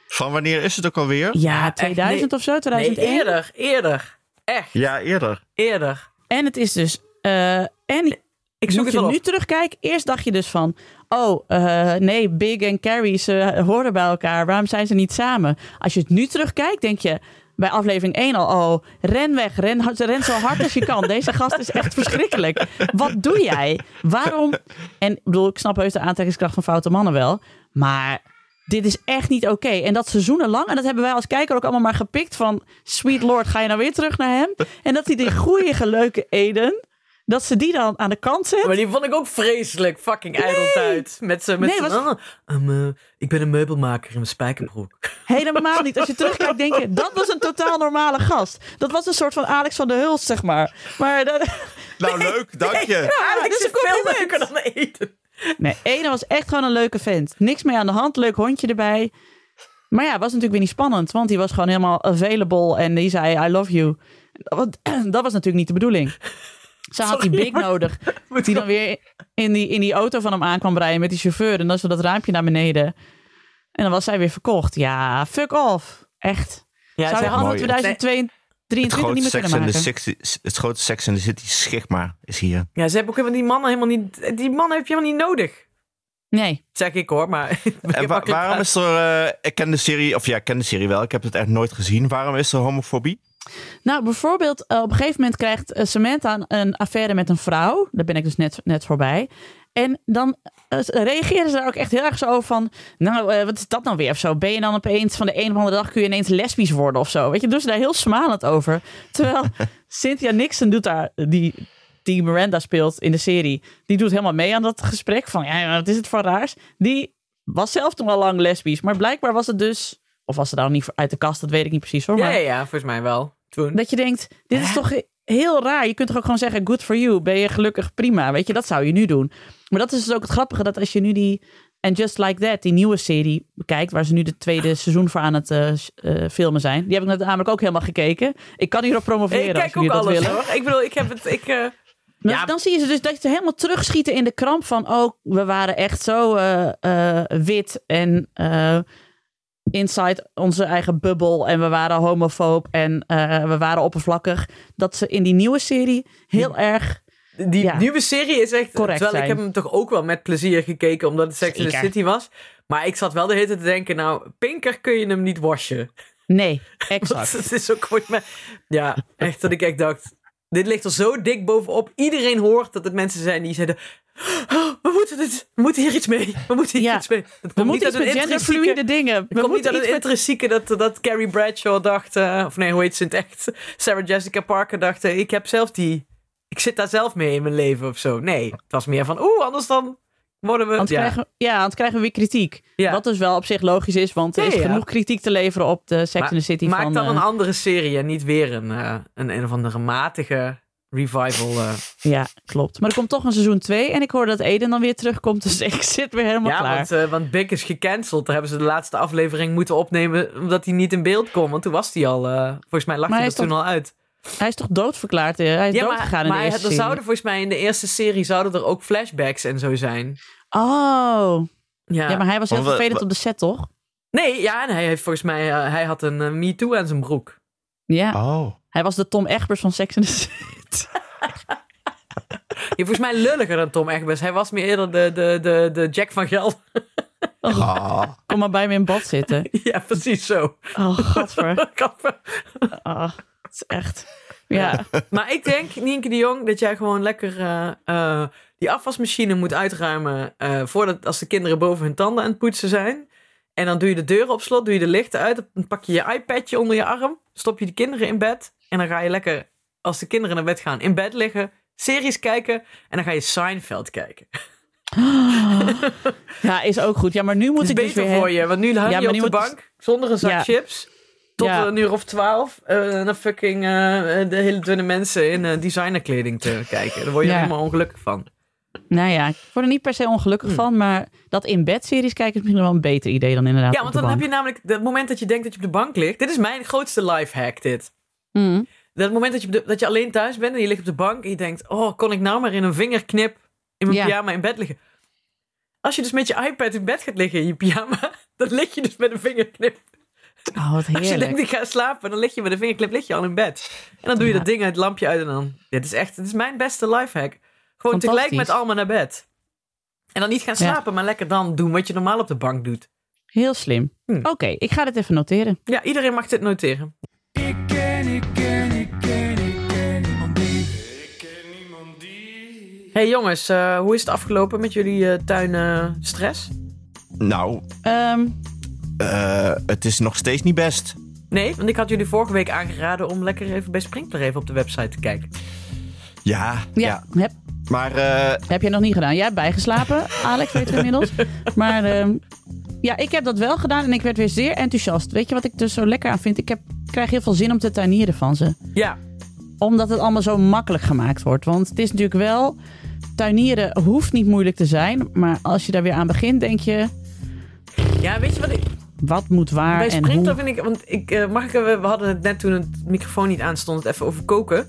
Van wanneer is het ook alweer? Ja, echt, 2000 nee. of zo, Nee, 2001. eerder, eerder. Echt, Ja, eerder. eerder. En het is dus. eh, en Ik zoek moet het je nu op. terugkijken. Eerst dacht je dus van. Oh, eh, nee, Big en Carrie, ze horen bij elkaar. Waarom zijn ze niet samen? Als je het nu terugkijkt, denk je bij aflevering 1 al. Oh, ren weg. Ren, ren zo hard als je kan. Deze gast is echt verschrikkelijk. Wat doe jij? Waarom? En ik bedoel, ik snap heus de aantrekkingskracht van foute mannen wel. Maar dit is echt niet oké. En dat seizoenen lang. En dat hebben wij als kijker ook allemaal maar gepikt van... Sweet Lord, ga je nou weer terug naar hem? En dat hij die goeie, leuke Eden... Dat ze die dan aan de kant zet. Maar die vond ik ook vreselijk. Fucking ijdeltuit. Met z'n... Met Nee, was- ah, ehm, eh, ik ben een meubelmaker in mijn spijkerbroek. Helemaal niet. Als je terugkijkt, denk je, dat was een totaal normale gast. Dat was een soort van Alex van der Hulst, zeg maar. Maar dat, Nou, leuk, dank je. Ja, dit is is een veel leuker dan eten. nee, Ene was echt gewoon een leuke vent. Niks mee aan de hand, leuk hondje erbij. Maar ja, het was natuurlijk weer niet spannend, want die was gewoon helemaal available en die zei I love you. Want dat was natuurlijk niet de bedoeling. Ze had die big nodig, die dan weer in die, in die auto van hem aan kwam rijden met die chauffeur. En dan zo dat raampje naar beneden. En dan was zij weer verkocht. Ja, fuck off. Echt. Ja, Zou je mooi. 2023 Het grote, niet meer Sex kunnen and the maken? City, het grote Sex and the City schigma is hier. ja, ze hebben ook helemaal die mannen helemaal niet... Die mannen heb je helemaal niet nodig. Nee. Zeg ik hoor, maar... En wa- waarom is er... eh, ik ken de serie, of ja, ik ken de serie wel. Ik heb het echt nooit gezien. Waarom is er homofobie? Nou, bijvoorbeeld, eh, op een gegeven moment krijgt eh, Samantha een, affaire met een vrouw. Daar ben ik dus net, net voorbij. En dan eh, reageren ze daar ook echt heel erg zo over van... Nou, wat is dat nou weer of zo? Ben je dan opeens van de een of andere dag kun je ineens lesbisch worden of zo? Weet je, dus daar heel smalend over. Terwijl Cynthia Nixon doet daar, die, die Miranda speelt in de serie... die doet helemaal mee aan dat gesprek van... Ja, wat is het voor raars? Die was zelf toen al lang lesbisch. Maar blijkbaar was het dus... Of was ze daar niet uit de kast? Dat weet ik niet precies hoor. Ja, Maar ja, ja, volgens mij wel. Toen. dat je denkt, dit is toch heel raar. Je kunt toch ook gewoon zeggen, good for you. Ben je gelukkig, prima. Weet je, dat zou je nu doen. Maar dat is dus ook het grappige, dat als je nu die... And Just Like That, die nieuwe serie bekijkt... waar ze nu de tweede seizoen voor aan het eh, eh, filmen zijn. Die heb ik namelijk ook helemaal gekeken. Ik kan hierop promoveren ik als kijk ook alles willen. hoor. Ik bedoel, ik heb het... Ik, eh, Maar Ja. dan zie je ze dus dat ze helemaal terugschieten in de kramp van... oh, we waren echt zo wit en inside onze eigen bubbel... en we waren homofoob en eh, we waren oppervlakkig. Dat ze in die nieuwe serie heel erg... Die Ja. nieuwe serie is echt... Correct terwijl ik heb hem toch ook wel met plezier gekeken... omdat het Sex in the. City was. Maar ik zat wel de hele tijd te denken... nou, pinker kun je hem niet washen. Nee, exact. het is ook volgens mij... Ja, echt dat ik echt dacht... Dit ligt er zo dik bovenop. Iedereen hoort dat het mensen zijn die zeiden... "Oh, we, moeten dit, we moeten hier iets mee. We moeten hier Ja. iets mee. Het We moeten iets met genderfluide intrinsieke... dingen. Het We komt niet moeten uit met... intrinsieke dat, dat Carrie Bradshaw dacht... eh, of nee, hoe heet ze in het echt? Sarah Jessica Parker dacht... eh, ik heb zelf die... Ik zit daar zelf mee in mijn leven of zo. Nee, het was meer van... Oeh, anders dan worden we... Anders ja. krijgen, ja, anders krijgen we weer kritiek. Ja. Wat dus wel op zich logisch is, want er is ja. genoeg kritiek te leveren op de Sex Maar in the City Maak van... dan eh, een andere serie en niet weer een, een, een of andere matige revival. eh. Ja, klopt. Maar er komt toch een seizoen 2 en ik hoor dat Eden dan weer terugkomt, dus ik zit weer helemaal Ja, klaar. want, eh, want Big is gecanceld. Daar hebben ze de laatste aflevering moeten opnemen omdat hij niet in beeld kon. Want toen was hij al, eh, volgens mij lag Maar hij hij er toen al uit. Hij is toch doodverklaard? eh? Hij is Ja, doodgegaan maar, in de maar eerste er serie. zouden volgens mij in de eerste serie zouden er ook flashbacks en zo zijn. Oh, Ja, ja, maar hij was heel vervelend op de set, toch? Nee, ja, en hij heeft volgens mij, eh, hij had een Me Too aan zijn broek. Ja, Oh. hij was de Tom Egbers van Sex in the City. Je volgens mij lulliger dan Tom Egbers. Hij was meer eerder de, de, de, de Jack van Gel. Ah. Kom maar bij me in bad zitten. ja, precies zo. Oh, godver. Gadver. Oh, het is echt... Ja, Maar ik denk, Nienke de Jong, dat jij gewoon lekker eh, eh, die afwasmachine moet uitruimen eh, voordat als de kinderen boven hun tanden aan het poetsen zijn. En dan doe je de deuren op slot, doe je de lichten uit, dan pak je je iPadje onder je arm, stop je de kinderen in bed en dan ga je lekker, als de kinderen naar bed gaan, in bed liggen, series kijken en dan ga je Seinfeld kijken. ja, is ook goed. Ja, maar nu moet ik dus beter weer... voor je, want nu hang Ja, je op de moet- bank zonder een zak Ja. chips. Tot Ja. een uur of twaalf eh, naar fucking eh, de hele dunne mensen in eh, designerkleding te kijken. Daar word je helemaal ongelukkig van. Nou ja, ik word er niet per se ongelukkig Hm. van, maar dat in bed series kijken is misschien wel een beter idee dan inderdaad Ja, want dan heb je namelijk het moment dat je denkt dat je op de bank ligt. Dit is mijn grootste life hack, dit. Mm. Dat moment dat je, de- dat je alleen thuis bent en je ligt op de bank en je denkt... Oh, kon ik nou maar in een vingerknip in mijn Ja. pyjama in bed liggen? Als je dus met je iPad in bed gaat liggen in je pyjama... dan lig je dus met een vingerknip. Oh, wat Als je heerlijk. denkt, ik ga slapen, dan lig je met een vingerknip lig je al in bed. En dan doe je Ja. dat ding uit het lampje uit en dan... Dit is echt, dit is mijn beste lifehack. Gewoon tegelijk met allemaal naar bed. En dan niet gaan Ja. slapen, maar lekker dan doen wat je normaal op de bank doet. Heel slim. Hm. Oké, ik ga dit even noteren. Ja, iedereen mag dit noteren. Ik ken, ik ken, ik ken, ik ken niemand die. Ik ken niemand die. hey jongens, eh, hoe is het afgelopen met jullie eh tuinstress? Nou, Ehm, eh, het is nog steeds niet best. Nee, want ik had jullie vorige week aangeraden om lekker even bij Sprinkler even op de website te kijken. Ja, ja. ja, Heb, Maar eh, heb je nog niet gedaan. Jij hebt bijgeslapen, Alex, weet je inmiddels. Maar ehm, ja, ik heb dat wel gedaan en ik werd weer zeer enthousiast. Weet je wat ik er zo lekker aan vind? Ik heb, krijg heel veel zin om te tuinieren van ze. Ja, Omdat het allemaal zo makkelijk gemaakt wordt. Want het is natuurlijk wel... Tuinieren hoeft niet moeilijk te zijn. Maar als je daar weer aan begint, denk je... ja weet je wat ik... Wat moet waar bij en hoe? vind ik... Want ik, eh, mag ik, we we hadden het net toen het microfoon niet aanstond, het even over koken.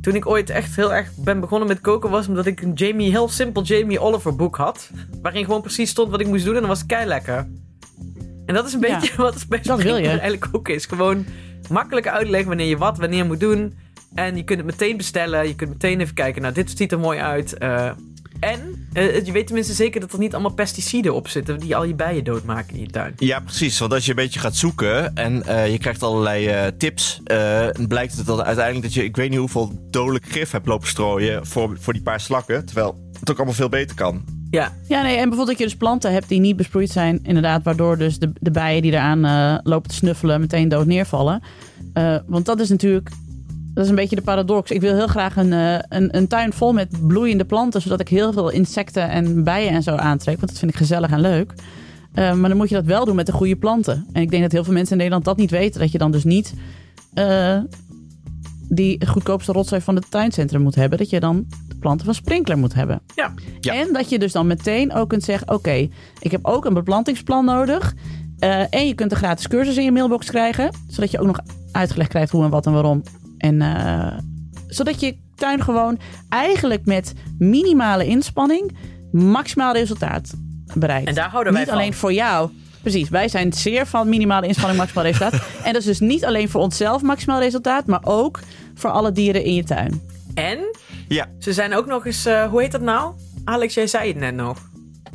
Toen ik ooit echt heel erg ben begonnen met koken was omdat ik een Jamie, heel simpel Jamie Oliver boek had. Waarin gewoon precies stond wat ik moest doen en dan was het kei lekker. En dat is een Ja, beetje wat het bij dat je. Sprinkler eigenlijk ook is. Gewoon makkelijk uitleggen wanneer je wat, wanneer moet doen. En je kunt het meteen bestellen. Je kunt meteen even kijken, nou dit ziet er mooi uit. Eh, en eh, je weet tenminste zeker dat er niet allemaal pesticiden op zitten die al je bijen doodmaken in je tuin. ja, precies. Want als je een beetje gaat zoeken en eh, je krijgt allerlei eh, tips, eh, dan blijkt het dan uiteindelijk dat je, ik weet niet hoeveel dodelijk gif hebt lopen strooien voor, voor die paar slakken. Terwijl het ook allemaal veel beter kan. Ja, Ja, nee, en bijvoorbeeld dat je dus planten hebt die niet besproeid zijn. Inderdaad, waardoor dus de, de bijen die eraan eh, lopen te snuffelen meteen dood neervallen. Eh, want dat is natuurlijk... Dat is een beetje de paradox. Ik wil heel graag een, eh, een, een tuin vol met bloeiende planten... zodat ik heel veel insecten en bijen en zo aantrek. Want dat vind ik gezellig en leuk. Eh, maar dan moet je dat wel doen met de goede planten. En ik denk dat heel veel mensen in Nederland dat niet weten. Dat je dan dus niet eh, die goedkoopste rotzooi van het tuincentrum moet hebben. Dat je dan de planten van Sprinkler moet hebben. ja. Ja. En dat je dus dan meteen ook kunt zeggen: Oké, ik heb ook een beplantingsplan nodig. En je kunt een gratis cursus in je mailbox krijgen. Zodat je ook nog uitgelegd krijgt hoe en wat en waarom. En eh, zodat je tuin gewoon eigenlijk met minimale inspanning maximaal resultaat bereikt. En daar houden wij Niet van. alleen voor jou. Precies, wij zijn zeer van minimale inspanning, maximaal resultaat. en dat is dus niet alleen voor onszelf maximaal resultaat, maar ook voor alle dieren in je tuin. En Ja, ze zijn ook nog eens, eh, hoe heet dat nou? Alex, jij zei het net nog.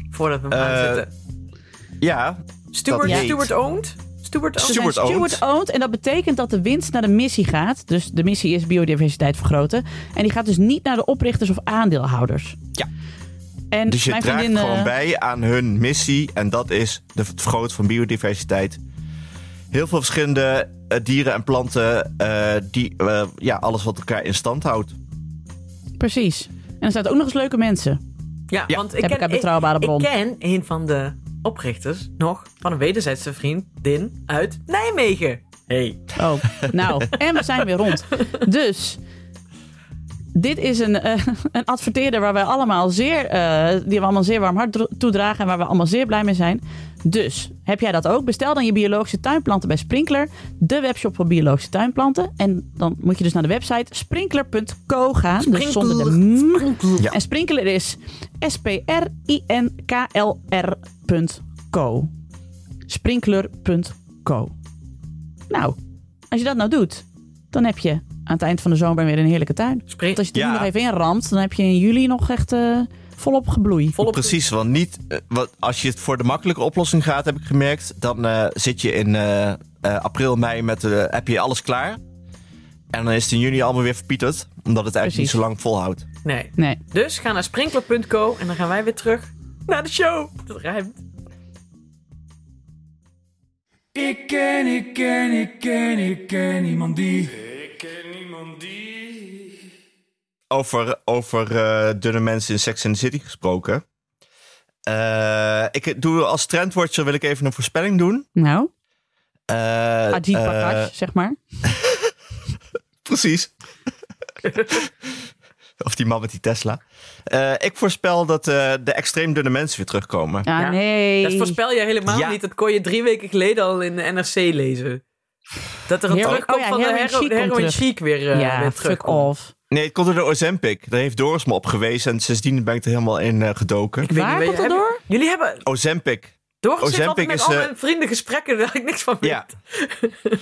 Voordat we hem Eh, aanzetten. ja. Steward, dat heet- Steward owned? Steward owned? Owned. owned. En dat betekent dat de winst naar de missie gaat. Dus de missie is biodiversiteit vergroten. En die gaat dus niet naar de oprichters of aandeelhouders. Ja. En Dus je mijn draagt vriendin, gewoon eh, bij aan hun missie. En dat is de, het vergroten van biodiversiteit. Heel veel verschillende eh, dieren en planten. eh, die eh, ja, alles wat elkaar in stand houdt. Precies. En er zijn ook nog eens leuke mensen. Ja, Ja. want ik Heb ken, ik betrouwbare bron. Ik ken een van de oprichters nog van een wederzijdse vriendin uit Nijmegen. Hey. Oh, nou. En we zijn weer rond. Dus... Dit is een, eh, een adverteerder waar wij allemaal zeer, eh, die we allemaal zeer warm hart toedragen en waar we allemaal zeer blij mee zijn. Dus, heb jij dat ook? Bestel dan je biologische tuinplanten bij Sprinkler, de webshop voor biologische tuinplanten. En dan moet je dus naar de website sprinkler.co gaan, dus zonder de m. Ja. En Sprinkler is S-P-R-I-N-K-L-R.co. Sprinkler.co. Nou, als je dat nou doet, dan heb je aan het eind van de zomer weer een heerlijke tuin. Want als je het er Ja. nu nog even inramt, dan heb je in juli nog echt eh, volop gebloei. volop. Precies, want niet, eh, wat, als je het voor de makkelijke oplossing gaat, heb ik gemerkt, dan eh, zit je in eh, eh, april, mei met de, heb je alles klaar. En dan is het in juni allemaal weer verpieterd, omdat het eigenlijk Precies. niet zo lang volhoudt. Nee. Nee. Dus ga naar sprinkler.co en dan gaan wij weer terug naar de show. Dat rijmt. Ik ken, ik ken, ik ken, ik ken niemand die. Over, over eh, dunne mensen in Sex and the City gesproken. Eh, ik doe als trendwatcher wil ik even een voorspelling doen. Nou, Eh, Ajit eh, Prakash, zeg maar. Precies. of die man met die Tesla. Eh, ik voorspel dat eh, de extreem dunne mensen weer terugkomen. Ja, Ja, nee. Dat voorspel je helemaal Ja. niet. Dat kon je drie weken geleden al in de NRC lezen. Dat er een Hero- terugkomt oh ja, van de Heroin hero, Chic weer, ja, weer fuck terugkomt. off. Nee, het komt door de Ozempic. Daar heeft Doris me op gewezen en sindsdien ben ik er helemaal in eh, gedoken. Ik weet Waar niet, komt dat hebben- door? Jullie hebben Ozempic. altijd Ozempic met is, al eh, mijn vrienden gesprekken waar ik niks van weet. Ja.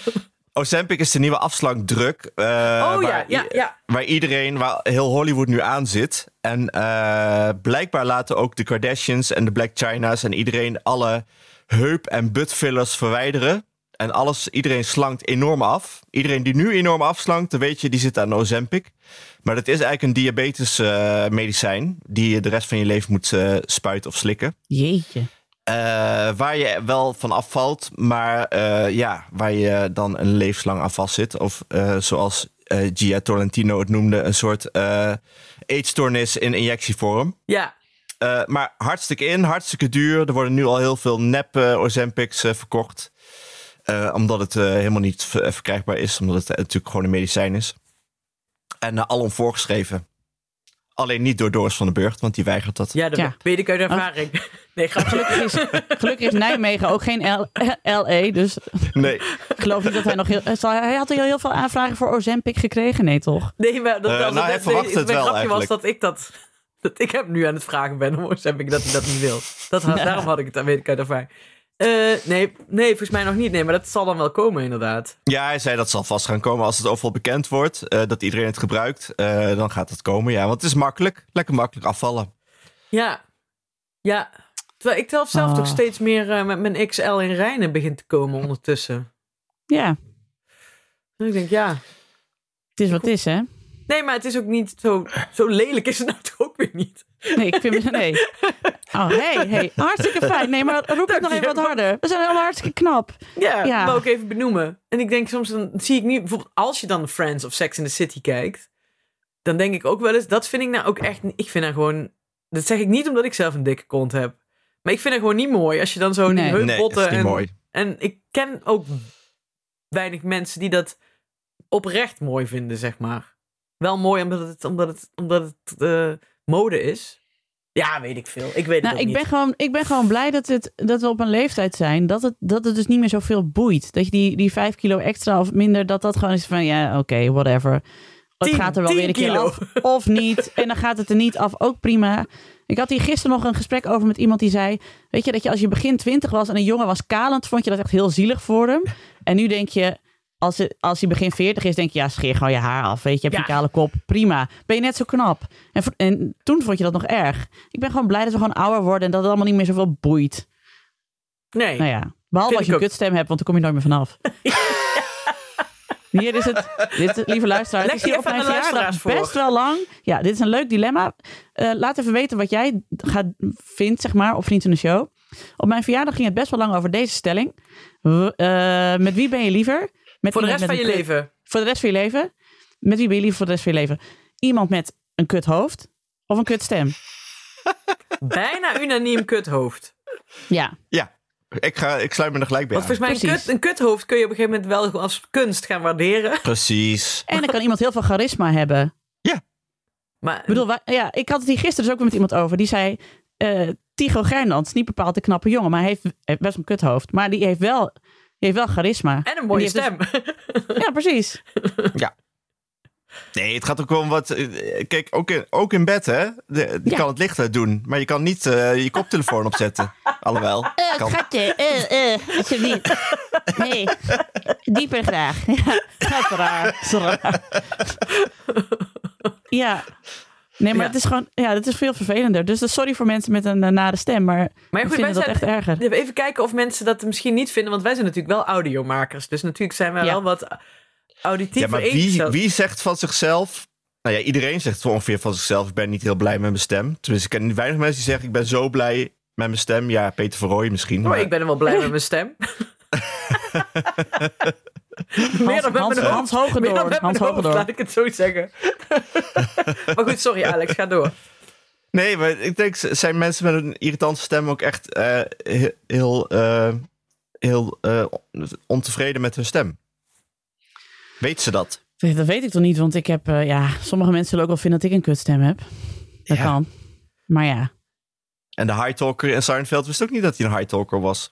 Ozempic is de nieuwe afslankdruk. eh, oh waar, ja, ja, ja. waar iedereen, waar heel Hollywood nu aan zit. En eh, blijkbaar laten ook de Kardashians en de Black China's en iedereen alle heup- en buttfillers verwijderen. En alles, iedereen slankt enorm af. Iedereen die nu enorm afslankt, dan weet je, die zit aan Ozempic. Maar dat is eigenlijk een diabetes eh, medicijn die je de rest van je leven moet eh, spuiten of slikken. Jeetje. Eh, waar je wel van afvalt, maar ja, waar je dan een levenslang aan vastzit. Of eh, zoals Gia Tolentino het noemde, een soort eetstoornis in injectievorm. Ja, maar hartstikke in, hartstikke duur. Er worden nu al heel veel nep Ozempics eh, verkocht. Eh, omdat het eh, helemaal niet ver- verkrijgbaar is. Omdat het eh, natuurlijk gewoon een medicijn is. En uh, alom voorgeschreven. Alleen niet door Doris van den Burgt, want die weigert dat. ja dat Ja. weet ik uit ervaring. Nee. Gelukkig is, gelukkig is Nijmegen ook geen L- LA, dus Nee, ik geloof niet dat hij nog heel... Hij had heel, heel veel aanvragen voor Ozempic gekregen, nee toch? Nee, maar dat, dat, nou, hij dat- verwacht nee, het mijn wel grapje was dat ik dat, dat ik hem nu aan het vragen ben. Heb ik dat hij dat niet wil? Dat, had- Ja. Daarom had ik het, dat weet ik uit ervaring. Eh, nee, nee, volgens mij nog niet. Nee, maar dat zal dan wel komen inderdaad. Ja, hij zei dat zal vast gaan komen als het overal bekend wordt. eh, dat iedereen het gebruikt. eh, dan gaat het komen. Ja, want het is makkelijk. Lekker makkelijk afvallen. Ja, ja. Terwijl ik zelf zelf Ah. toch steeds meer eh, met mijn XL in Rijnen begint te komen ondertussen. Ja, En ik denk, ja. het is wat het is, hè? Nee, maar het is ook niet zo, zo lelijk is het nou toch ook weer niet. Nee, ik vind... Nee. Oh, hey, hey. Hartstikke fijn. Nee, maar roep het nog even wat harder. We zijn allemaal hartstikke knap. Ja, Ja. wil ik even benoemen. En ik denk soms, dan zie ik nu, bijvoorbeeld als je dan Friends of Sex in the City kijkt, dan denk ik ook wel eens, dat vind ik nou ook echt, ik vind dat gewoon, dat zeg ik niet omdat ik zelf een dikke kont heb. Maar ik vind het gewoon niet mooi als je dan zo Nee. die Nee, dat heupbotten is niet en, mooi. en ik ken ook weinig mensen die dat oprecht mooi vinden, zeg maar. Wel mooi omdat het, omdat het, omdat het eh, mode is. Ja, weet ik veel. Ik weet het Nou, ik niet. ben, gewoon, ik ben gewoon blij dat, het, dat we op een leeftijd zijn. Dat het, dat het dus niet meer zoveel boeit. Dat je die, die vijf kilo extra of minder, dat dat gewoon is van ja, oké, whatever. Het Tien- gaat er wel weer een keer kilo. af. Of niet. En dan gaat het er niet af. Ook prima. Ik had hier gisteren nog een gesprek over met iemand die zei... Weet je, dat je als je begin twintig was en een jongen was kalend... vond je dat echt heel zielig voor hem. En nu denk je... Als, het, als hij begin 40 is, denk je, ja, scheer gewoon je haar af. Weet je, heb je Ja. een kale kop. Prima. Ben je net zo knap. En, en toen vond je dat nog erg. Ik ben gewoon blij dat we gewoon ouder worden en dat het allemaal niet meer zoveel boeit. Nee. Nou ja, behalve als je een kutstem hebt, want dan kom je nooit meer vanaf. Hier is het, dit, is- lieve luisteraar, het is hier op mijn verjaardag voor. best wel lang. Ja, dit is een leuk dilemma. Eh, laat even weten wat jij gaat, vindt, zeg maar, op Vriend in de Show. Op mijn verjaardag ging het best wel lang over deze stelling. Eh, met wie ben je liever? Met Voor de rest van je kut- leven. Voor de rest van je leven? Met wie ben je liever voor de rest van je leven? Iemand met een kut hoofd of een kut stem? Bijna unaniem kuthoofd. Ja, Ja, ik, ga, ik sluit me er gelijk bij Want aan. volgens mij een, kut, een kuthoofd kun je op een gegeven moment wel als kunst gaan waarderen. Precies. en dan kan iemand heel veel charisma hebben. Maar Ik bedoel, ja, ik had het hier gisteren dus ook weer met iemand over. Die zei, eh Tigo Gernand is niet bepaald een knappe jongen, maar hij heeft, heeft best een kuthoofd. Maar die heeft wel, heeft wel charisma. en een mooie heeft stem. Ja, precies. Nee, het gaat ook wel om wat. eh, Kijk, ook in, ook in bed, hè? De, je Ja. kan het licht uit doen, maar je kan niet eh, je koptelefoon opzetten. Alhoewel. kan. Schatje, eh, eh, alsjeblieft. Nee, dieper graag. Ja, dat is raar. Dat is raar. Ja. Nee, maar Ja. het is gewoon, ja, het is veel vervelender. Dus sorry voor mensen met een eh, nare stem, maar, Maar ik goed, vind wij dat zijn, echt erger. Even kijken of mensen dat misschien niet vinden. Want wij zijn natuurlijk wel audiomakers. Dus natuurlijk zijn wij Ja. wel wat auditief Ja, maar wie, wie zegt van zichzelf. Nou ja, iedereen zegt zo ongeveer van zichzelf: ik ben niet heel blij met mijn stem. Tenminste, ik ken weinig mensen die zeggen: ik ben zo blij met mijn stem. Ja, Peter Verrooy misschien. Oh, maar- ik ben er wel blij met mijn stem. Hans, dan met Hans, mijn Hans hoofd. Meer dan Hogendoorn. met Hans mijn hoofd, Hogendoorn. laat ik het zo zeggen. maar goed, sorry Alex, ga door. Nee, maar ik denk, zijn mensen met een irritante stem ook echt eh, he- heel, eh, heel eh, ontevreden met hun stem? Weet ze dat? Dat weet ik toch niet, want ik heb, ja, sommige mensen zullen ook wel vinden dat ik een kutstem heb. Dat Ja. kan. Maar ja, En de high talker in Seinfeld wist ook niet dat hij een high talker was.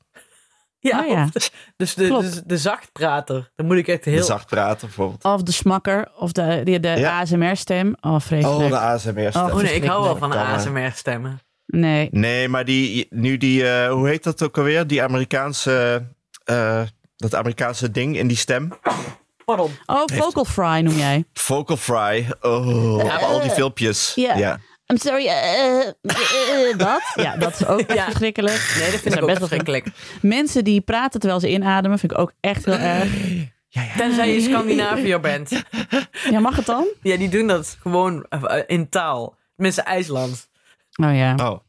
Ja, Oh ja. de- dus de, dus de zachtprater. Dan moet ik echt Heel... heel... Zacht praten bijvoorbeeld. Of de smakker, of de, de, de Ja. ASMR-stem. Oh, vreselijk. Oh, de ASMR. Oh, Oh nee, ik hou wel van eh, ASMR-stemmen. Nee. Nee, maar die, nu die, eh, hoe heet dat ook alweer? Die Amerikaanse, eh, dat Amerikaanse ding in die stem. Pardon. Oh, vocal fry noem jij. Vocal fry. Oh, al die filmpjes. Ja. Ja. I'm sorry, eh, eh, eh, dat? Ja, dat is ook Ja. verschrikkelijk. Nee, dat vind ik best wel verschrikkelijk. Mensen die praten terwijl ze inademen, vind ik ook echt heel erg. Tenzij je Scandinaviër bent. Ja, mag het dan? Ja, die doen dat gewoon in taal. Mensen IJsland. Oh ja. Oh.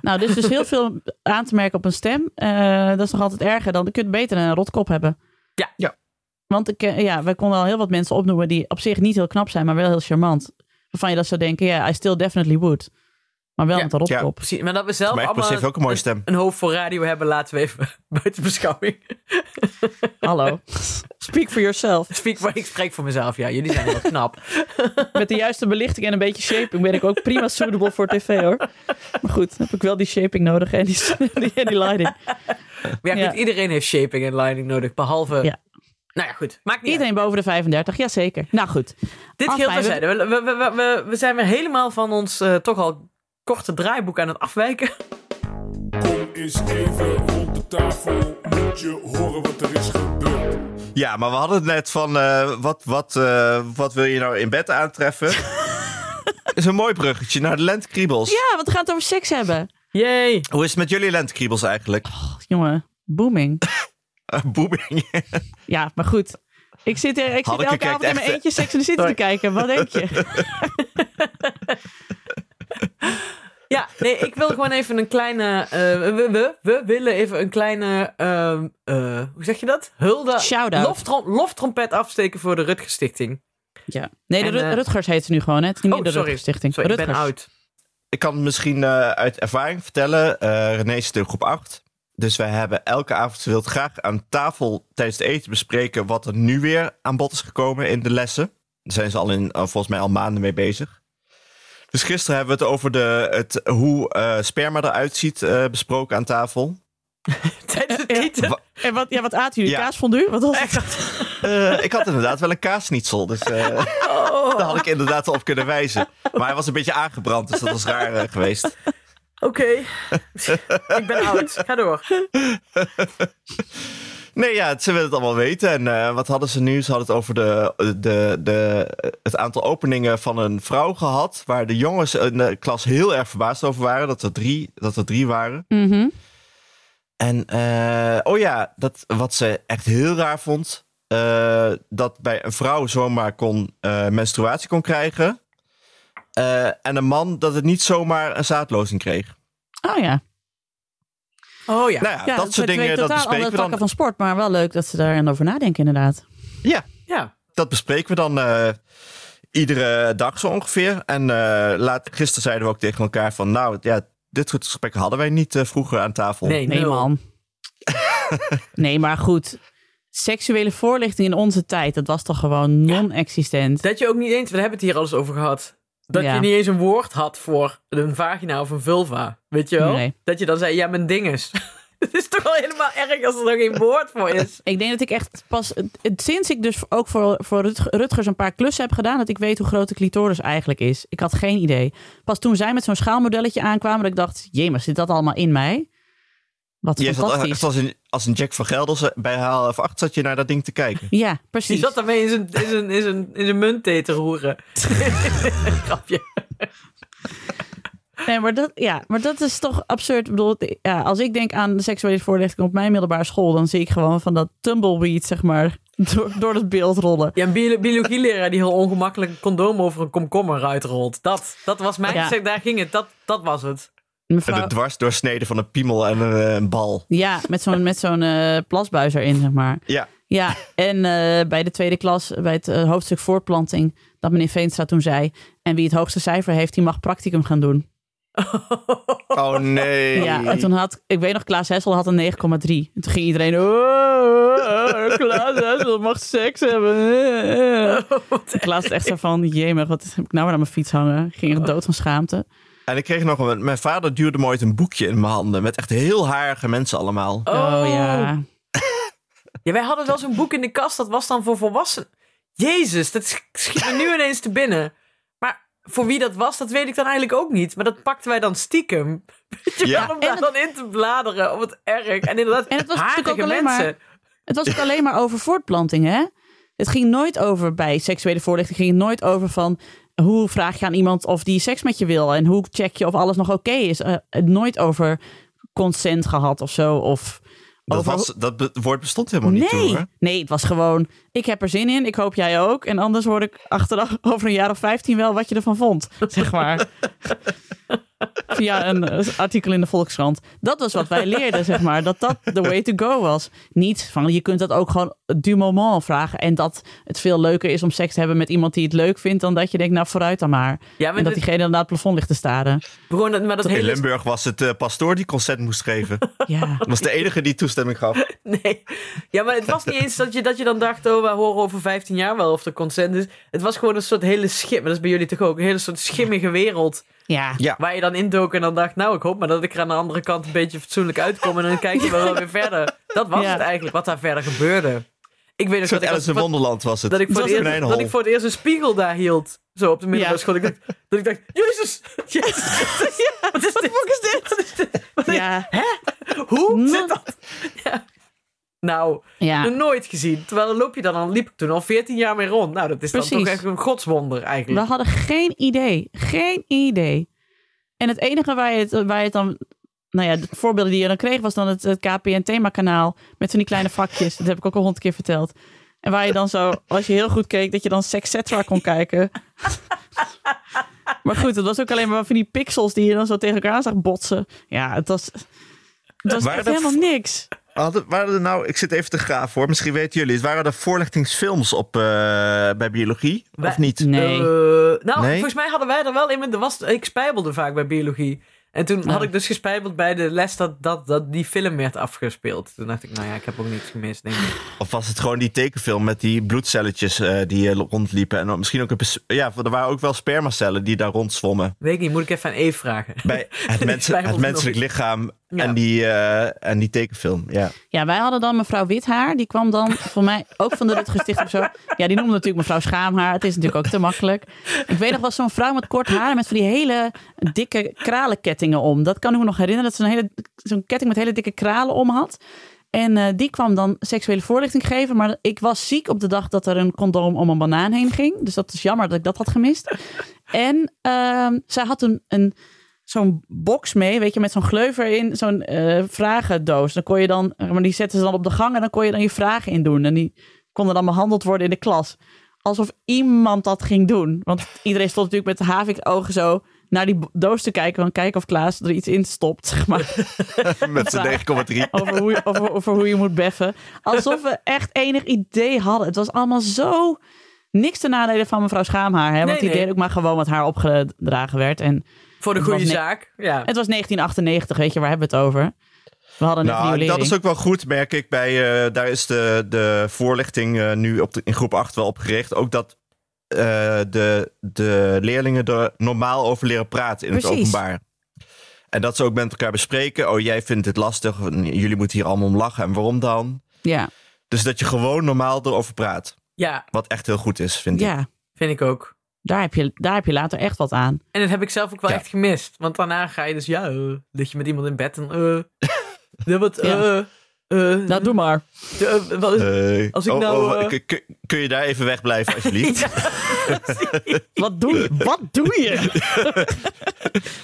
Nou, dus dus heel veel aan te merken op een stem. Eh, dat is nog altijd erger dan. Je kunt beter een rotkop hebben. Ja. Ja. Want ik, ja, we konden al heel wat mensen opnoemen die op zich niet heel knap zijn, maar wel heel charmant. Waarvan je dat zou denken, ja, I still definitely would. Maar wel Ja. met een rotkop. Precies. Maar dat we zelf allemaal heeft ook een mooie een, stem. een hoofd voor radio hebben, laten we even buiten beschouwing. Hallo. Speak for yourself. Speak ik spreek voor mezelf, ja. Jullie zijn wel knap. Met de juiste belichting en een beetje shaping ben ik ook prima suitable voor tv hoor. Maar goed, dan heb ik wel die shaping nodig en die, die, en die lighting. Maar ja, Ja. niet iedereen heeft shaping en lining nodig, behalve... Nou ja, goed. Maakt niet Iedereen boven de 35, jazeker. Nou goed. Dit geldt terzijde. We, we, we, we, we zijn weer helemaal van ons eh, toch al korte draaiboek aan het afwijken. Kom eens even rond de tafel, moet je horen wat er is gebeurd. Ja, maar we hadden het net van eh, wat, wat, eh, wat wil je nou in bed aantreffen? is een mooi bruggetje naar de lentekriebels. Ja, want we gaan het over seks hebben. Yay! Hoe is het met jullie lentekriebels eigenlijk? Jongen, booming. Uh, boeming. Ja, maar goed. Ik zit, er, ik zit elke avond in mijn echt, eentje Sex in the City te kijken. Wat denk je? Ja, nee, ik wil gewoon even een kleine... eh, we, we, we willen even een kleine... ehm, eh, hoe zeg je dat? Hulde. Shout-out. Loftrom, loftrompet afsteken voor de Rutger Stichting. Ja. Nee, de En, eh, Rutgers heet ze nu gewoon. Hè? Het is niet Oh, meer de sorry. Rutgers Stichting. Sorry, ik ben Rutgers. oud. Ik kan misschien eh, uit ervaring vertellen. eh René zit in groep 8. Dus wij hebben elke avond ze wil graag aan tafel tijdens het eten bespreken wat er nu weer aan bod is gekomen in de lessen. Daar zijn ze al in, eh, volgens mij al maanden mee bezig. Dus gisteren hebben we het over de, het, hoe eh, sperma eruit ziet eh, besproken aan tafel. Tijdens het eten. Wa- En wat, ja, wat aten jullie? Ja. Kaasfondue? Wat was het? Eh, ik had inderdaad wel een kaasnietsel, dus eh, daar had ik inderdaad op kunnen wijzen. Maar hij was een beetje aangebrand, dus dat was raar geweest. Oké. ik ben oud. Ga door. Nee, ja, ze willen het allemaal weten. En eh, wat hadden ze nu? Ze hadden het over de, de, de, het aantal openingen van een vrouw gehad. Waar de jongens in de klas heel erg verbaasd over waren. Dat er drie, dat er drie waren. Mhm. En eh, oh ja, dat, wat ze echt heel raar vond. eh, dat bij een vrouw zomaar kon, eh, menstruatie kon krijgen. Eh, en een man dat het niet zomaar een zaadlozing kreeg. Oh ja. Oh ja. Nou ja, ja dat soort dingen, dat bespreken andere we takken dan. van sport. Maar wel leuk dat ze daar over nadenken inderdaad. Ja, Ja. dat bespreken we dan eh, iedere dag zo ongeveer. En eh, laat, gisteren zeiden we ook tegen elkaar van... nou, ja, dit soort gesprekken hadden wij niet eh, vroeger aan tafel. Nee, Nee nul. man. nee, maar goed. Seksuele voorlichting in onze tijd, dat was toch gewoon non-existent. Dat je ook niet eens, we hebben het hier al eens over gehad. Dat Ja. je niet eens een woord had voor een vagina of een vulva. Weet je wel? Nee. Dat je dan zei, ja, mijn dinges. Het is toch wel helemaal erg als er er geen woord voor is. Ik denk dat ik echt pas, sinds ik dus ook voor, voor Rut- Rutgers een paar klussen heb gedaan, dat ik weet hoe groot de clitoris eigenlijk is. Ik had geen idee. Pas toen zij met zo'n schaalmodelletje aankwamen, dat ik dacht, jee, maar zit dat allemaal in mij? Wat Je zat fantastisch. als een, als een Jack van Gelders bij half acht zat je naar dat ding te kijken. Ja, Die precies. zat daarmee in zijn, in zijn, in zijn, in zijn muntthee te roeren. Grapje. Nee, maar dat, ja, maar dat is toch absurd. Ik bedoel, ja, als ik denk aan de seksuele voorlichting op mijn middelbare school, dan zie ik gewoon van dat tumbleweed, zeg maar, door, door het beeld rollen. Ja, een bio- biologieleraar die heel ongemakkelijk een condoom over een komkommer uitrolt. Dat, dat was mijn... Ja. Daar ging het. Dat, dat was het. En Mevrouw, de dwarsdoorsnede van een piemel en een, eh, een bal. ja, met zo'n met zo'n eh, plasbuis erin, zeg maar. Ja, Ja, en eh, bij de tweede klas, bij het hoofdstuk voortplanting, dat meneer Veenstra toen zei, en wie het hoogste cijfer heeft, die mag practicum gaan doen. oh nee. Ja, en toen had, ik weet nog, Klaas Hessel had een 9,3. En toen ging iedereen, oh, oh, Klaas Hessel mag seks hebben. En Klaas echt zo van, jemig, wat heb ik nou weer aan mijn fiets hangen? Ging er dood van schaamte. En ik kreeg nog een... Mijn vader duwde me ooit een boekje in mijn handen. Met echt heel harige mensen allemaal. Oh, ja. Ja, wij hadden wel zo'n boek in de kast, dat was dan voor volwassenen. Jezus, dat sch- schiet me nu ineens te binnen. Maar voor wie dat was, dat weet ik dan eigenlijk ook niet. Maar dat pakten wij dan stiekem. Weet je Ja. wel, om daar dan in te bladeren. Om het erg. En inderdaad, En het was natuurlijk ook alleen maar- mensen. Het was ook alleen maar over voortplanting, hè? Het ging nooit over bij seksuele voorlichting. ging het nooit over van hoe vraag je aan iemand of die seks met je wil en hoe check je of alles nog oké is. Het nooit over consent gehad of zo. Of Dat, over- was, dat be- woord bestond helemaal niet nee, toen, hoor. nee, het was gewoon. Ik heb er zin in. Ik hoop jij ook. En anders hoor ik achteraf over een jaar of 15 wel wat je ervan vond. Zeg maar. Via een eh, artikel in de Volkskrant. Dat was wat wij leerden, zeg maar. Dat dat the way to go was. Niet van je kunt dat ook gewoon du moment vragen. En dat het veel leuker is om seks te hebben met iemand die het leuk vindt. dan dat je denkt, nou vooruit dan maar. Ja, En dat dit- diegene dan naar het plafond ligt te staren. dat- maar dat In hele... Limburg was het eh, pastoor die consent moest geven. Ja. Dat was de enige die toestemming gaf. Nee. Ja, maar het was niet eens dat je, dat je dan dacht, oh, we horen over 15 jaar wel of er consent is. Het was gewoon een soort hele schim. Dat is bij jullie toch ook? Een hele soort schimmige wereld. Ja. Ja. Waar je dan indook en dan dacht, nou, ik hoop maar dat ik er aan de andere kant een beetje fatsoenlijk uitkom. En dan kijken we wel weer verder. Dat was Ja. het eigenlijk, wat daar verder gebeurde. Ik weet Een nog dat ik, Alice in Wonderland was het. dat, ik voor Het eerst, dat ik voor het eerst een spiegel daar hield. Zo op de middelbare Ja. school. Ik dacht, dat ik dacht, jezus, jezus. Wat is dit? Wat is dit? Wat is dit? Wat is- Ja. Hoe Nou. zit dat? Ja. Nou, Ja. nog nooit gezien. Terwijl dan loop je dan, dan liep ik toen al 14 jaar mee rond. Nou, dat is dan toch echt een godswonder We eigenlijk. hadden geen idee. Geen idee. En het enige waar je het, waar je het dan... Nou ja, de voorbeelden die je dan kreeg was dan het, het KPN themakanaal met van die kleine vakjes. Dat heb ik ook al honderd keer verteld. En waar je dan zo, als je heel goed keek, dat je dan Sexetra kon kijken. maar goed, het was ook alleen maar van die pixels die je dan zo tegen elkaar aan zag botsen. Ja, het was, het was echt helemaal niks. Hadden, waren er nou, ik zit even te graven hoor, misschien weten jullie het. Waren er voorlichtingsfilms op, eh, bij biologie? Wij- of niet? Nee. Eh, nou, Nee? volgens mij hadden wij er wel in. Er was, ik spijbelde vaak bij biologie. En toen had ik dus gespijbeld bij de les dat, dat, dat die film werd afgespeeld. Toen dacht ik, nou ja, ik heb ook niets gemist, denk ik. Of was het gewoon die tekenfilm met die bloedcelletjes eh, die rondliepen? En misschien ook een, ja, er waren ook wel spermacellen die daar rondzwommen. Weet ik niet, moet ik even aan Eve vragen. Bij het, twijfel het menselijk lichaam Ja. en, die, eh, en die tekenfilm. Ja. Ja, wij hadden dan mevrouw Withaar. Die kwam dan voor mij ook van de Rutger Sticht of zo. Ja, die noemde natuurlijk mevrouw Schaamhaar. Het is natuurlijk ook te makkelijk. Ik weet nog wel zo'n vrouw met kort haar met van die hele dikke kralenkettingen om. Dat kan ik me nog herinneren. Dat ze een hele, zo'n ketting met hele dikke kralen om had. En eh, die kwam dan seksuele voorlichting geven. Maar ik was ziek op de dag dat er een condoom om een banaan heen ging. Dus dat is jammer dat ik dat had gemist. En ehm, zij had een, een, zo'n box mee, weet je, met zo'n gleuver in, zo'n eh, vragendoos. Dan kon je dan, maar die zetten ze dan op de gang en dan kon je dan je vragen in doen. En die konden dan behandeld worden in de klas. Alsof iemand dat ging doen. Want iedereen stond natuurlijk met de havik-ogen zo naar die doos te kijken. Van kijken of Klaas er iets in stopt, zeg maar. Met zijn 9,3. over, hoe je, over, over hoe je moet beffen. Alsof we echt enig idee hadden. Het was allemaal zo niks te nadelen van mevrouw Schaamhaar. Hè? Want Nee, die nee. deed ook maar gewoon wat haar opgedragen werd. En Voor de goede zaak. Ja. het was 1998, weet je, waar hebben we het over? We hadden net Nou, dat is ook wel goed, merk ik. Bij, eh, daar is de, de voorlichting eh, nu op de, in groep 8 wel op gericht. Ook dat eh, de, de leerlingen er normaal over leren praten in het Precies. openbaar. En dat ze ook met elkaar bespreken. Oh, jij vindt het lastig. Jullie moeten hier allemaal om lachen. En waarom dan? Ja, Dus dat je gewoon normaal erover praat. ja, Wat echt heel goed is, vind ik. ja. vind ik ook. Daar, heb je, daar heb je later echt wat aan. En dat heb ik zelf ook wel Ja. echt gemist. Want daarna ga je dus, ja, eh, lig je met iemand in bed en... eh ja, wat, Ja. eh, eh, Nou, doe maar. eh, wat is- Eh, Als ik oh, nou, oh, eh, kun- je daar even wegblijven, alsjeblieft? Wat doe je? Wat doe je?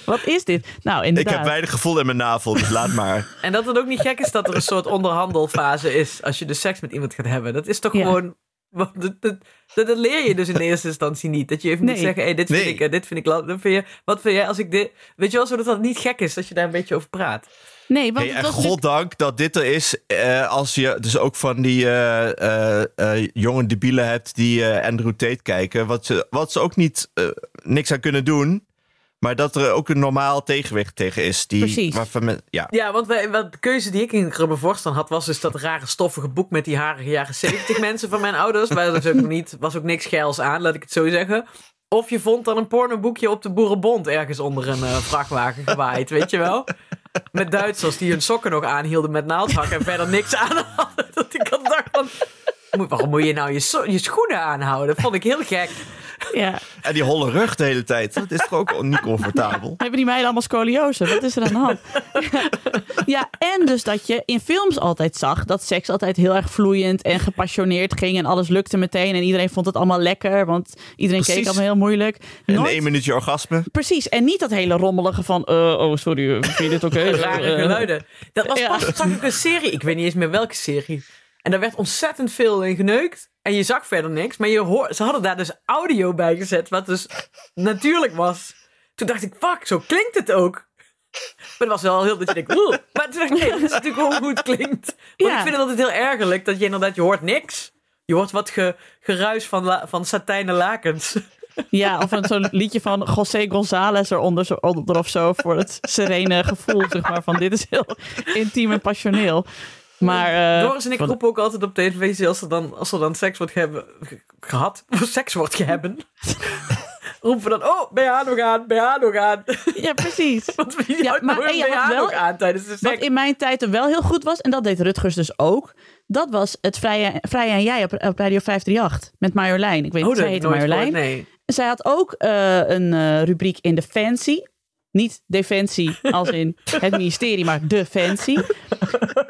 wat is dit? Nou, ik inderdaad. heb weinig gevoel in mijn navel, dus laat maar. En dat het ook niet gek is dat er een soort onderhandelfase is als je dus seks met iemand gaat hebben. Dat is toch Ja. gewoon. Wat- Dat, dat, dat, dat leer je dus in eerste instantie niet. Dat je even moet Nee. zeggen: hey, dit vind Nee. ik, eh, dit vind ik. Dat vind je, wat vind jij als ik dit. Weet je wel, zodat dat niet gek is dat je daar een beetje over praat. Nee, want Hey, en goddank dat dit er is. eh, als je dus ook van die eh, jonge debielen hebt die Andrew Tate kijken. Wat ze, wat ze ook niet niks aan kunnen doen. Maar dat er ook een normaal tegenwicht tegen is. Die, Precies. Waarvan men, ja. Ja, want wij, wat de keuze die ik in Grubbe Vorstand had, was dus dat rare stoffige boek met die harige jaren 70 mensen van mijn ouders. Waar dus ook niet, was ook niks geils aan, laat ik het zo zeggen. Of je vond dan een pornoboekje op de Boerenbond ergens onder een eh, vrachtwagen gewaaid, weet je wel? Met Duitsers die hun sokken nog aanhielden met naaldhak en verder niks aan hadden. Dat ik al dacht van, "Moet- waarom moet je nou je, so- je schoenen aanhouden? Dat vond ik heel gek. Ja. En die holle rug de hele tijd. Dat is toch ook niet comfortabel? Hebben die meiden allemaal scoliose? Wat is er aan de hand? ja, en dus dat je in films altijd zag dat seks altijd heel erg vloeiend en gepassioneerd ging. En alles lukte meteen. En iedereen vond het allemaal lekker, want iedereen keek allemaal heel moeilijk. En Nooit- één minuutje orgasme. Precies, en niet dat hele rommelige van, eh, oh sorry, eh, vind je dit oké? Rare Eh, geluiden. Dat was Ja. pas, ik een serie, ik weet niet eens meer welke serie. En daar werd ontzettend veel in geneukt. En je zag verder niks. Maar je hoor, ze hadden daar dus audio bij gezet, wat dus natuurlijk was. Toen dacht ik, fuck, zo klinkt het ook. Maar het was wel heel dat je denkt, "Oeh." Maar toen dacht ik, nee, dat is natuurlijk hoe het klinkt. Want Ja. ik vind het altijd heel ergerlijk dat je inderdaad, je hoort niks. Je hoort wat ge, geruis van, la, van satijnen lakens. Ja, of zo'n liedje van José González eronder zo, onder of zo. Voor het serene gevoel, zeg maar. Van dit is heel intiem en passioneel. Maar, eh, Doris en ik van- roepen ook altijd op televisie als er dan, als er dan seks wordt gehebben- ge- gehad, of seks wordt gehebben. roepen we dan, oh, BH nog aan, BH nog aan. Ja, precies. Want wie Ja, maar- en je had wel- nog aan tijdens de Wat seks? in mijn tijd er wel heel goed was, en dat deed Rutgers dus ook. Dat was het Vrije, Vrije en Jij op, op Radio 538 met Marjolein. Ik weet Oh, niet, dat zij heette Marjolein. nee. Zij had ook eh, een eh, rubriek in Defensie. Niet Defensie als in het ministerie, maar Defensie.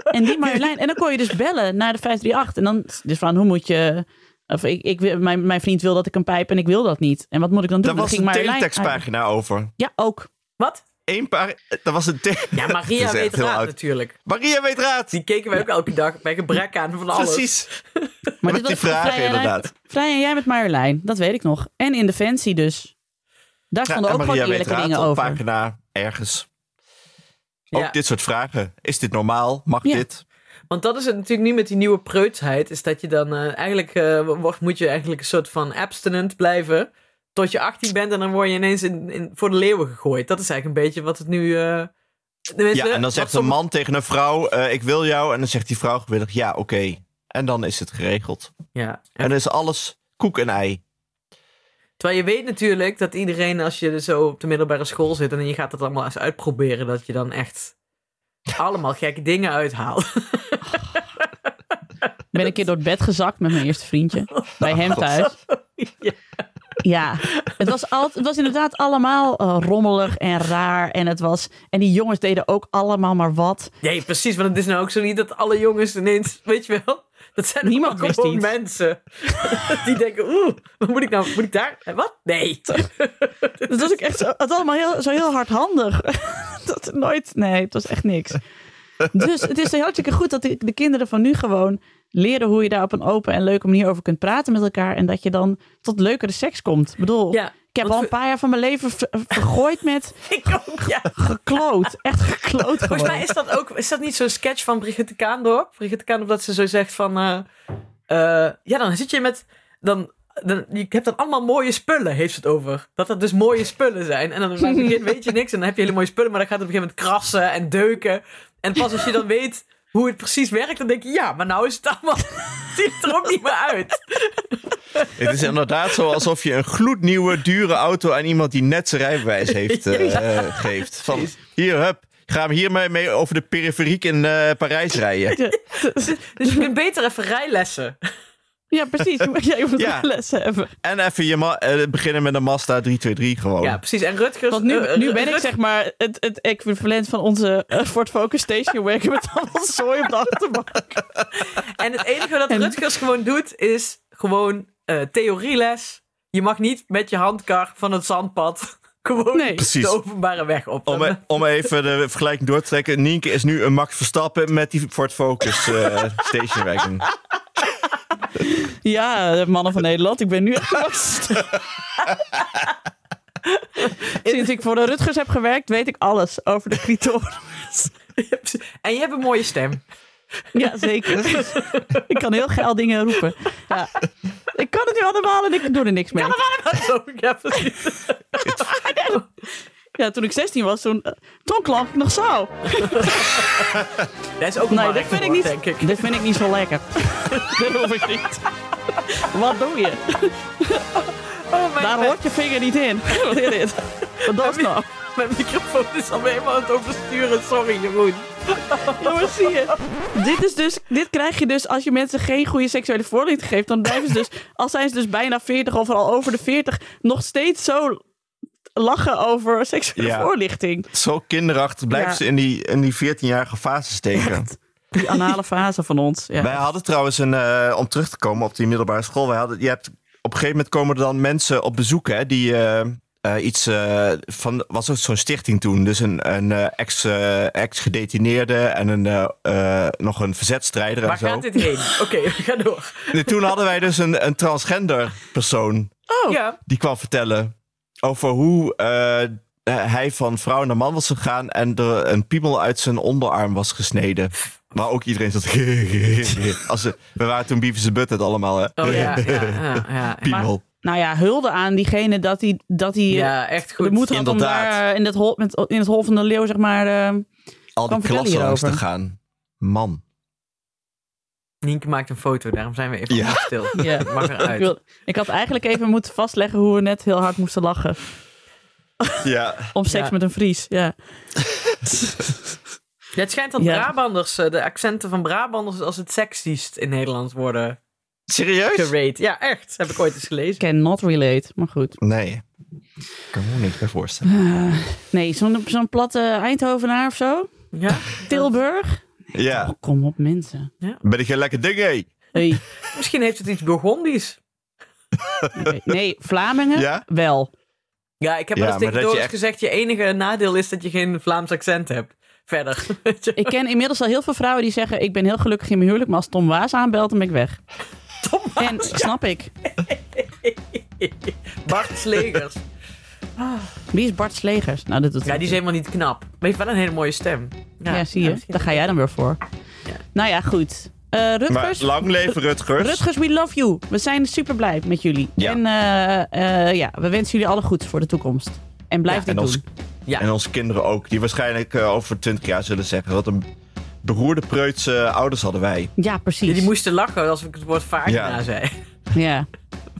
En die Marjolein. En dan kon je dus bellen naar de 538. En dan dus van hoe moet je. Of ik, ik, wil- mijn, mijn vriend wil dat ik een pijp en ik wil dat niet. En wat moet ik dan doen? Daar Dan was ging een Marjolein- teletextpagina over. Ja, ook. Wat? Eén paar... Daar was een Ja, Dat Maria weet raad oud. natuurlijk. Maria weet raad. Die keken wij ook elke dag bij gebrek aan van alles. Precies. Maar Met dit die was vragen Vrij en Jij- inderdaad. Vrij en jij met Marjolein, dat weet ik nog. En in Defensie dus. Daar stonden en ook gewoon eerlijke raad dingen op over. pagina ergens. Ja. Ook dit soort vragen. Is dit normaal? Mag Ja. dit? Want dat is het natuurlijk nu met die nieuwe preutsheid. Is dat je dan eh, eigenlijk eh, wordt, moet je eigenlijk een soort van abstinent blijven. Tot je 18 bent en dan word je ineens in, in, voor de leeuwen gegooid. Dat is eigenlijk een beetje wat het nu. eh Ja, en dan zegt een man tegen een vrouw: eh, Ik wil jou. En dan zegt die vrouw gewillig: Ja, oké. En dan is het geregeld. Ja. En dan is alles koek en ei. Terwijl je weet natuurlijk dat iedereen, als je zo op de middelbare school zit en je gaat het allemaal eens uitproberen, dat je dan echt allemaal gekke dingen uithaalt. Ik ben een keer door het bed gezakt met mijn eerste vriendje. Bij hem thuis. Ja. Ja, het was, al, het was inderdaad allemaal eh, rommelig en raar. En, het was, en die jongens deden ook allemaal maar wat. Ja, precies, want het is nou ook zo niet dat alle jongens ineens, weet je wel, dat zijn Niemand wist gewoon iets. mensen die denken, oeh, wat moet ik nou, moet ik daar, Eh, wat? Nee. Het was ook echt zo, het was allemaal heel, zo heel hardhandig. Dat nooit, nee, het was echt niks. Dus het is hartstikke goed dat de, de kinderen van nu gewoon leren hoe je daar op een open en leuke manier over kunt praten met elkaar. En dat je dan tot leukere seks komt. Ik bedoel, Ja, ik heb al een paar jaar van mijn leven ver- vergooid met ik ook, ja. gekloot. Echt gekloot Volgens mij is dat ook, is dat niet zo'n sketch van Brigitte Kaandorp? Brigitte Kaandorp dat ze zo zegt van, eh, eh, ja, dan zit je met, dan, dan, je hebt dan allemaal mooie spullen, heeft ze het over. Dat dat dus mooie spullen zijn. En dan bij het begin weet je niks en dan heb je hele mooie spullen, maar dan gaat het op een gegeven moment krassen en deuken. En pas als je dan weet hoe het precies werkt, dan denk je, ja, maar nou is het allemaal, ziet het er ook niet meer uit. Het is inderdaad zo alsof je een gloednieuwe, dure auto aan iemand die net zijn rijbewijs heeft eh, geeft. Van, hier, hup, ga hier mee, mee over de periferiek in eh, Parijs rijden. Dus je kunt beter even rijlessen. Ja, precies. Je moet- Ja, je moet Ja. lessen hebben. En even je eh, beginnen met een Mazda 323 gewoon. Ja, precies. En Rutgers... Want nu, eh, nu ben ik zeg maar het, het equivalent van onze eh, Ford Focus Station Wagon met allemaal zooi op de achterbank. En het enige wat En- Rutgers gewoon doet, is gewoon eh, theorieles. Je mag niet met je handkar van het zandpad gewoon Nee. Precies. de openbare weg op. Om, e- om even de vergelijking door te trekken. Nienke is nu een Max Verstappen met die Ford Focus eh, Station Wagon. Ja, mannen van Nederland, ik ben nu echt vast. Sinds ik voor de Rutgers heb gewerkt, weet ik alles over de clitoris. en je hebt een mooie stem. Ja, zeker. ik kan heel geil dingen roepen. Ja. Ik kan het nu allemaal en ik doe er niks mee. Zo, ja, precies. Ja, toen ik 16 was, toen, eh, toen klonk ik nog zo. Dat is ook een Nee, dit vind, ik niet, denk ik. dit vind ik niet zo lekker. dat hoef ik niet. Wat doe je? Oh, mijn, Daar hoort je vinger niet in. Wat is dit? Wat dat nou? mijn microfoon is alweer helemaal aan het oversturen. Sorry, Jeroen. Jongens, zie je. Dit, is dus, dit krijg je dus als je mensen geen goede seksuele voorlichting geeft. Dan blijven ze dus, al zijn ze dus bijna 40 of al over de 40, nog steeds zo lachen over seksuele Ja. voorlichting. Zo kinderachtig blijven Ja. ze in die, in die 14-jarige fase steken. Die anale fase van ons. Ja. Wij hadden trouwens een, eh, om terug te komen op die middelbare school. Wij hadden, je hebt, op een gegeven moment komen er dan mensen op bezoek hè, die eh, eh, iets eh, van, was ook zo'n stichting toen. Dus een, een eh, ex, ex-gedetineerde en een, nog een verzetstrijder en Waar zo. gaat dit heen? Oké, we gaan door. En toen hadden wij dus een, een transgender persoon Oh, Ja, die kwam vertellen over hoe eh, hij van vrouw naar man was gegaan en er een piemel uit zijn onderarm was gesneden. Maar ook iedereen zat. Als ze, we waren toen Beavis Butthead allemaal. Hè? oh ja, ja, ja, ja. Piemel. nou ja, hulde aan diegene dat hij dat hij Ja, echt de goed. moed had om inderdaad. daar eh, in het, hol, met, in het hol van de leeuw, zeg maar... eh, Al die klassen langs te gaan. Man. Nienke maakt een foto, daarom zijn we even Ja. stil. ja. Mag eruit. ik, wil, ik had eigenlijk even moeten vastleggen hoe we net heel hard moesten lachen. Ja. Om seks Ja. met een Fries, ja. Ja, het schijnt dat Ja. Brabanders, eh, de accenten van Brabanders als het sexiest in Nederland worden Serieus? gerate. Ja, echt. Heb ik ooit eens gelezen. Cannot relate, maar goed. Nee. Ik kan me niks bij voorstellen. Eh, nee, zo'n zo'n platte Eindhovenaar of zo? Ja? Tilburg? Ja. Oh, kom op, mensen. Ben ik geen lekker ding, hé? Hey. Misschien heeft het iets Burgondisch. Nee, nee, Vlamingen Ja? wel. Ja, ik heb Ja, wel eens tegen echt- gezegd, je enige nadeel is dat je geen Vlaams accent hebt. Verder. Ik ken inmiddels al heel veel vrouwen die zeggen... ik ben heel gelukkig in mijn huwelijk, maar als Tom Waas aanbelt, dan ben ik weg. Tom En snap ik. Bart Slegers. Wie is Bart Slegers? Nou, dat doet Ja, die is helemaal niet knap. Maar heeft wel een hele mooie stem. Ja, zie je. Daar ga jij dan weer voor. Ja. Nou ja, goed. Eh Maar Rutgers, lang leven Rutgers. Rutgers, we love you. We zijn super blij met jullie. Ja. En eh, eh, ja, we wensen jullie alle goeds voor de toekomst. En blijf Ja, dit en ons-. Ja. En onze kinderen ook. Die waarschijnlijk eh, over 20 jaar zullen zeggen. Wat een beroerde preutse ouders hadden wij. Ja, precies. Ja, die moesten lachen als ik het woord vagina Ja. zei. Ja,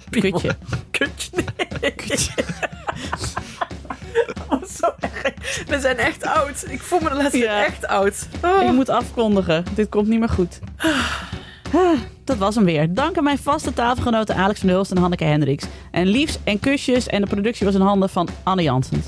kutje. Kutje. Nee. Oh, zo erg. We zijn echt oud. Ik voel me de laatste Ja. echt oud. Oh. Ik moet afkondigen. Dit komt niet meer goed. Ah, Dat was hem weer. Dank aan mijn vaste tafelgenoten Alex van der Hulst en Hanneke Hendricks. En liefs en kusjes en de productie was in handen van Anne Janssens.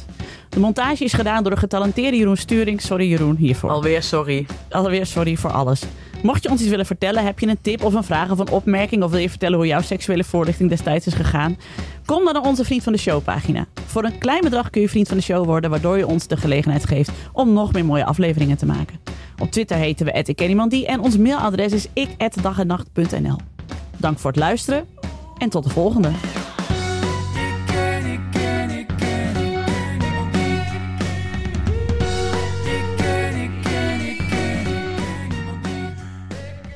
De montage is gedaan door de getalenteerde Jeroen Sturing. Sorry Jeroen hiervoor. Alweer sorry. Alweer sorry voor alles. Mocht je ons iets willen vertellen, heb je een tip of een vraag of een opmerking... of wil je vertellen hoe jouw seksuele voorlichting destijds is gegaan... kom dan naar onze Vriend van de Show pagina. Voor een klein bedrag kun je Vriend van de Show worden... waardoor je ons de gelegenheid geeft om nog meer mooie afleveringen te maken. Op Twitter heten we @ikkenniemandie en ons mailadres is ik@dagennacht.nl. Dank voor het luisteren en tot de volgende.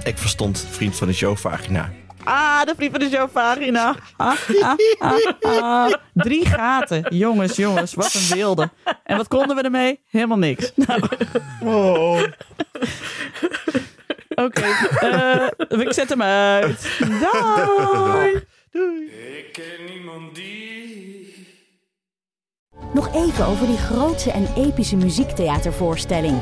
Ik verstond vriend van de show vagina. Ah, de Vriend van de Show pagina. Ah, ah, ah, ah. Drie gaten. Jongens, jongens, wat een wilde. En wat konden we ermee? Helemaal niks. Nou, Oh. Oké, eh, ik zet hem uit. Doei. Ik ken niemand die. Nog even over die grootse en epische muziektheatervoorstelling.